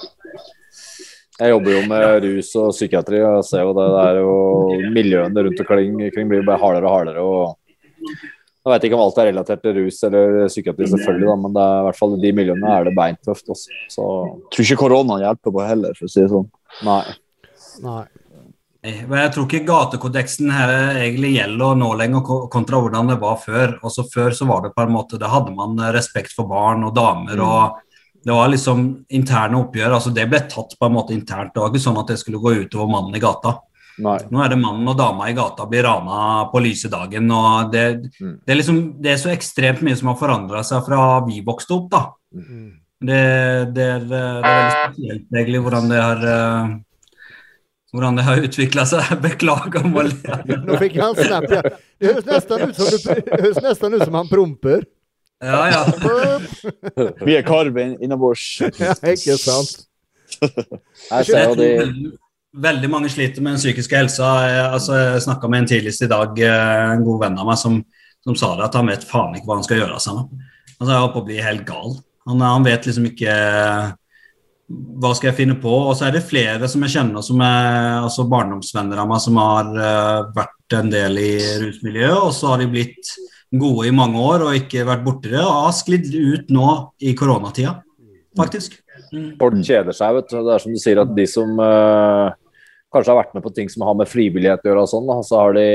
Jeg jobber jo med rus og psykiatri, og jeg ser jo det, det er jo miljøene rundt omkring omkring blir jo bare hardere og hardere. og Jeg vet ikke om alt er relatert til rus eller psykiatri, selvfølgelig, da, men det er, i hvert fall de miljøene er det beintøft. Også. Så Tror ikke koronaen hjelper på heller, for å si det sånn. nei. Nei. Eh, jeg tror ikke gatekodeksen her egentlig gjelder nå lenger kontra hvordan det var før. Også Før så var det på en måte, da hadde man eh, respekt for barn og damer. og Det var liksom interne oppgjør. altså Det ble tatt på en måte internt. Det var ikke sånn at det skulle gå utover mannen i gata. nei. Nå er det mannen og dama i gata blir rana på lyse dagen. og det, Mm. det, er liksom, det er så ekstremt mye som har forandra seg fra vi vokste opp. da. Mm. Det, det, er, det er veldig spesielt egentlig hvordan det har eh, hvordan det har utvikla seg. Beklager. Nå fikk han snap, ja. Det høres nesten ut som, du, høres nesten ut som han promper. Ja, ja. Vi er karv inn- innabords. Ja, ikke sant? Jeg ser jo de veldig, veldig mange sliter med den psykiske helsa. Jeg, altså, jeg snakka med en tidligst i dag, eh, en god venn av meg, som, som sa det at han vet faen ikke hva han skal gjøre av seg nå. Altså, jeg holdt på å bli helt gal. Han, han vet liksom ikke hva skal jeg finne på. Og så er det flere som jeg kjenner, som er altså barndomsvenner av meg, som har uh, vært en del i rusmiljøet, og så har de blitt gode i mange år og ikke vært borti det, og har sklidd ut nå i koronatida, faktisk. Mm. folk kjeder seg, vet du. Det er som du sier, at de som uh, kanskje har vært med på ting som har med frivillighet å gjøre, og sånn, da, så har, de,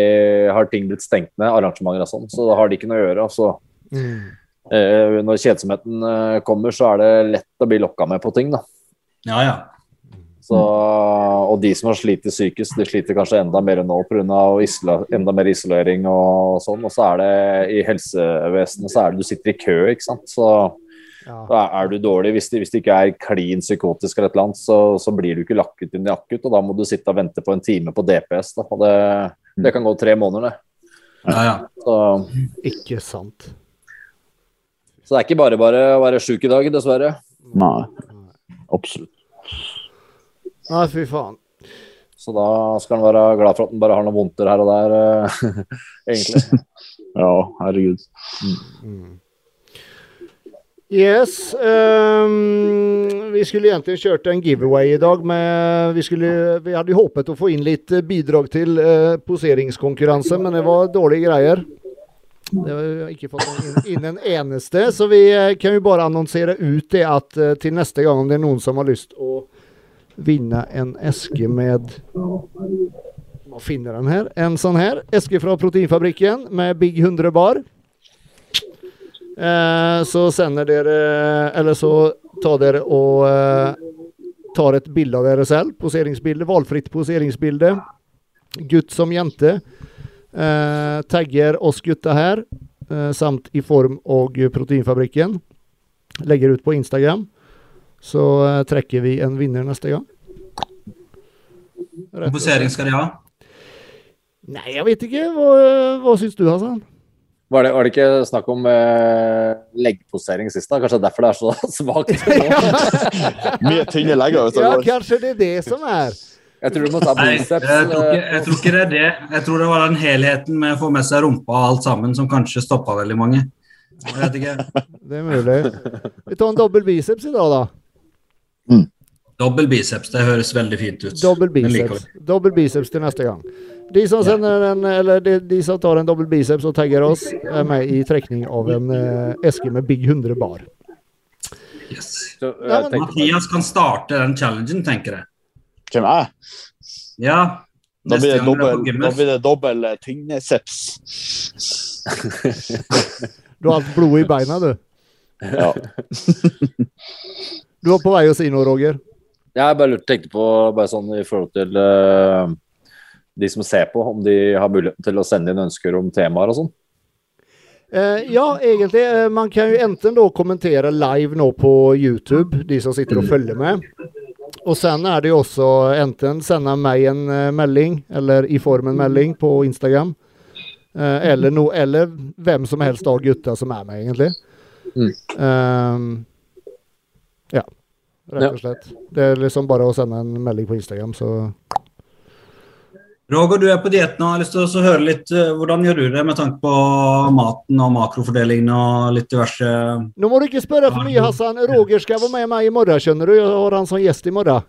har ting blitt stengt ned, arrangementer og sånn, så da har de ikke noe å gjøre. Så, Mm. eh, når kjedsomheten kommer, så er det lett å bli lokka med på ting, da. Ja, ja. Så, og de som har slitt psykisk, de sliter kanskje enda mer nå pga. Isla, enda mer isolering og sånn. Og så er det i helsevesenet så er det du sitter i kø, ikke sant. Så Ja. da er du dårlig. Hvis det, hvis ikke er klin psykotisk eller et eller annet, så, så blir du ikke lagt ut inn i akutt, og da må du sitte og vente på en time på DPS. Da. Og det, det kan gå tre måneder, det. ja, ja. Så, Ikke sant. så det er ikke bare bare å være sjuk i dag, dessverre. Nei, absolutt. Nei, fy faen. Så da skal han være glad for at han bare har noen vondter her og der, eh, egentlig. Ja, herregud. Mm. Yes. Um, vi skulle egentlig kjørt en giveaway i dag, men vi, skulle, vi hadde håpet å få inn litt bidrag til uh, poseringskonkurranse, men det var dårlige greier. Det har vi ikke fått inn, en eneste, så vi eh, kan jo bare annonsere ut det at eh, til neste gang, om det er noen som har lyst å vinne en eske med Man finner den her? En sånn her. Eske fra Proteinfabrikken med Big 100 bar. Eh, så sender dere Eller så tar dere og eh, tar et bilde av dere selv. Poseringsbilde. Valgfritt poseringsbilde. Gutt som jente. Eh, tagger oss gutta her, eh, samt i form og Proteinfabrikken. Legger ut på Instagram. Så eh, trekker vi en vinner neste gang. Rett Posering skal de ha. Nei, jeg vet ikke. Hva, hva syns du, Hassan? Var det, var det ikke snakk om eh, leggposering sist? da? Kanskje derfor det er så svakt? Mye tynne legger. Ja, kanskje det er det som er. Jeg tror du må ta Nei, jeg tror, ikke, eh, jeg tror ikke det er det. Jeg tror det var den helheten med å få med seg rumpa og alt sammen som kanskje stoppa veldig mange. Jeg vet ikke. Det er mulig. Vi tar en dobbel biceps i dag, da. Dobbel biceps, det høres veldig fint ut. Dobbel biceps. Dobbel biceps til neste gang. De som en, eller de, de som tar en dobbel biceps og tagger oss, er med i trekning av en eh, eske med Big 100 bar. Yes. så, Nei, men- Mathias kan starte den challengen, tenker jeg. Hvem er jeg? Ja. Da blir det dobbel, da blir det dobbel eh, tyngdeseps. Du har alt blod i beina, du. Ja. Du var på vei å si noe, Roger. jeg bare tenkte på bare sånn i forhold til uh, de som ser på, om de har muligheten til å sende inn ønsker om temaer og sånn. Uh, ja, egentlig. Uh, man kan jo enten da kommentere live nå på YouTube, de som sitter og følger med. Og sen er det jo også enten sende meg en eh, melding, eller i form en melding på Instagram. Eh, eller, no, eller hvem som helst av gutta som er med, egentlig. Mm. Um, ja, rett og slett. Det er liksom bare å sende en melding på Instagram, så Roger, du er på diett nå. Jeg har lyst til å høre litt eh, hvordan gjør du det med tanke på maten og makrofordelingen og litt diverse Nå må du ikke spørre for mye, Hassan. Roger skal være med meg i morgen, skjønner du. Jeg har han som gjest i morgen.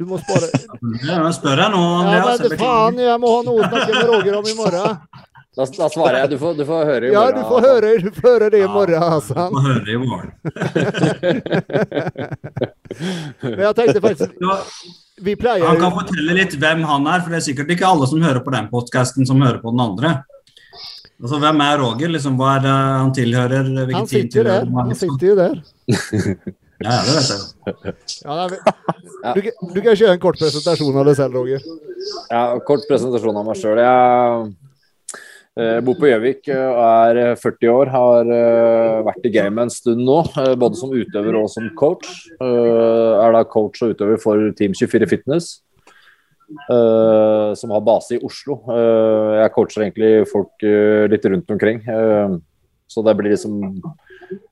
Du må spare Ja, Jeg spør deg nå, Ja, Andreas. men faen, jeg må ha noe å snakke med Roger om i morgen. Da, da svarer jeg. Du får, du får høre i Ja, morgen. du får høre, du får høre det i morgen, Hassan. Du får høre det i morgen. Men jeg tenkte faktisk Ja, pleier han kan fortelle litt hvem han er, for det er sikkert ikke alle som hører på den podkasten, som hører på den andre. Altså, Hvem er Roger? Liksom, hva er det han tilhører? Han sitter jo der. han? Han sitter jo der. Ja, det vet jeg. Ja, nei, men- du, kan- du kan kjøre en kort presentasjon av deg selv, Roger. Ja, kort presentasjon av meg sjøl. Jeg eh, bor på Gjøvik eh, og er 40 år. Har eh, vært i gamet en stund nå, eh, både som utøver og som coach. Jeg er da coach og utøver for Team 24 Fitness, eh, som har base i Oslo. Eh, jeg coacher egentlig folk eh, litt rundt omkring. eh, så det blir liksom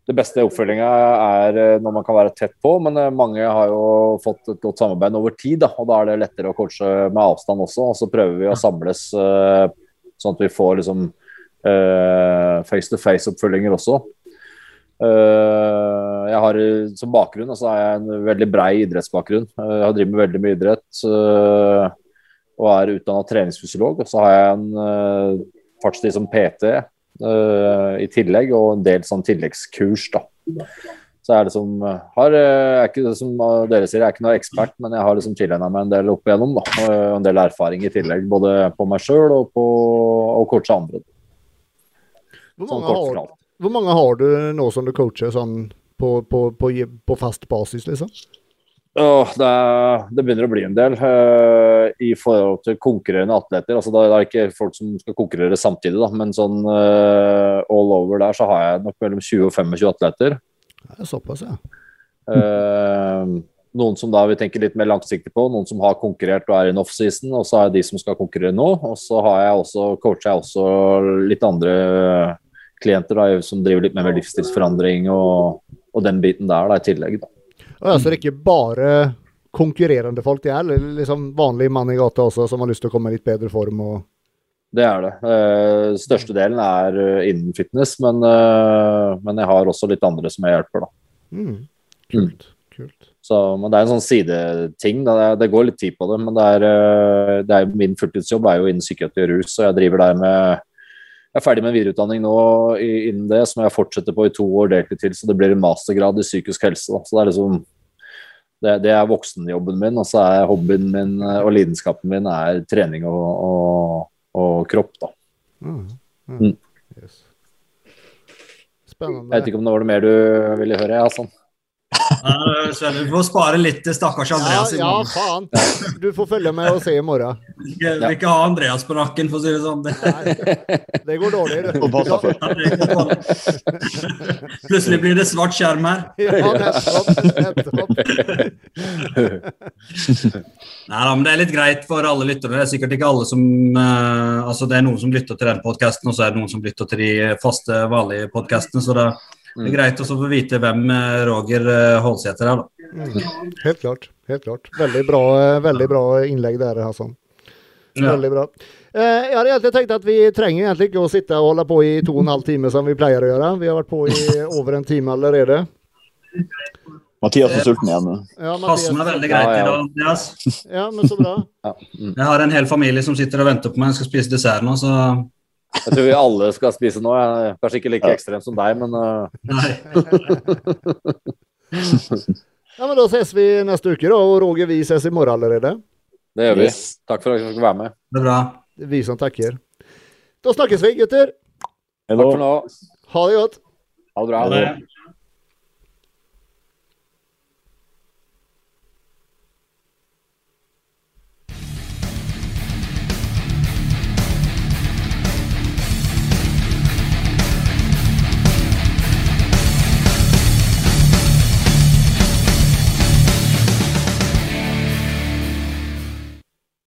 det beste oppfølginga er eh, når man kan være tett på, men eh, mange har jo fått et godt samarbeid over tid. Da, og da er det lettere å coache med avstand også. Og så prøver vi å samles eh, sånn at vi får liksom face to face-oppfølginger også. Eh, jeg har eh, Som bakgrunn altså har jeg en veldig brei idrettsbakgrunn. Eh, jeg har drevet med veldig mye idrett eh, og er utdanna treningsfysiolog. Og så har jeg en fartstid som PT eh, i tillegg, og en del sånn tilleggskurs. da. Så er det som har, eh, er ikke, som dere sier, jeg er ikke noe ekspert, men jeg har liksom tilegna meg en del opp igjennom. da, En del erfaring i tillegg, både på meg sjøl og på å coache andre. Hvor Sånn mange, sånn har, hvor mange har du nå som du coacher sånn på, på, på, på fast basis, liksom? Oh, det, er, det begynner å bli en del uh, i forhold til konkurrerende atleter. altså Det er ikke folk som skal konkurrere samtidig, da, men sånn uh, all over der så har jeg nok mellom 20 og 25 atleter. Det er såpass, ja. Uh, noen som da vi tenker litt mer langsiktig på, noen som har konkurrert og er i en offseason, og så har jeg de som skal konkurrere nå. Og så har jeg også, coacher jeg også litt andre klienter da, som driver litt mer med livsstilsforandring og, og den biten der da, i tillegg. Da. Og altså, det er ikke bare konkurrerende folk, det er liksom vanlig mann i gata også som har lyst til å komme i litt bedre form og Det er det. Eh, største delen er eh, innen fitness, men, eh, men jeg har også litt andre som jeg hjelper, da. Mm. Kult. Kult. Så, men det er en sånn sideting. Det, det går litt tid på det, men det er, det er min fulltidsjobb er jo innen psykiatri og rus, og jeg driver der med jeg er ferdig med videreutdanning nå innen det, som jeg fortsetter på i to år deltid til, så det blir en mastergrad i psykisk helse. Da. Så det er liksom det, det er voksenjobben min, og så er hobbyen min og lidenskapen min er trening og, og, og kropp, da. Mm. Mm. Yes. Spennende. Jeg vet ikke om det var noe mer du ville høre, Ja, Sven, du får spare litt til stakkars Ja, Andreas. i ja, faen. Du får følge med og se i morgen. Vi skal- ikke ha Andreas på nakken, for å si det sånn. Nei, det går dårlig. det går. Plutselig blir det svart skjerm her. Ja, nettopp. nettopp. Nei men det er litt greit for alle lytterne. Det er sikkert ikke alle som uh, Altså, det er noen som lytter til den podkasten, og så er det noen som lytter til de faste, vanlige podkastene. Så det er greit også å få vite hvem eh, Roger eh, Holsæter er, da. Mm. Helt klart. Helt klart. Veldig bra, eh, veldig bra innlegg der, Hassan. Ja. Veldig bra. Eh, jeg hadde egentlig tenkt at vi trenger egentlig ikke å sitte og holde på i to og en halv time som vi pleier å gjøre. Vi har vært på i over en time allerede. Mathias er sulten igjen. Ja, Passer meg veldig greit Ja, ja. i dag, Mathias. Ja, men så bra. Ja. Mm. Jeg har en hel familie som sitter og venter på meg. Jeg skal spise dessert nå, så Jeg tror vi alle skal spise nå. Jeg er kanskje ikke like ekstremt som deg, men eh, nei. Ja, men Da ses vi neste uke, da. Og Roger, vi ses i morgen allerede. det gjør vi. Yes. Takk for at dere fikk være med. Det er bra. Det er vi som takker. Da snakkes vi, gutter. Hello. Takk for nå. Ha det godt. Ha det bra. Ha det.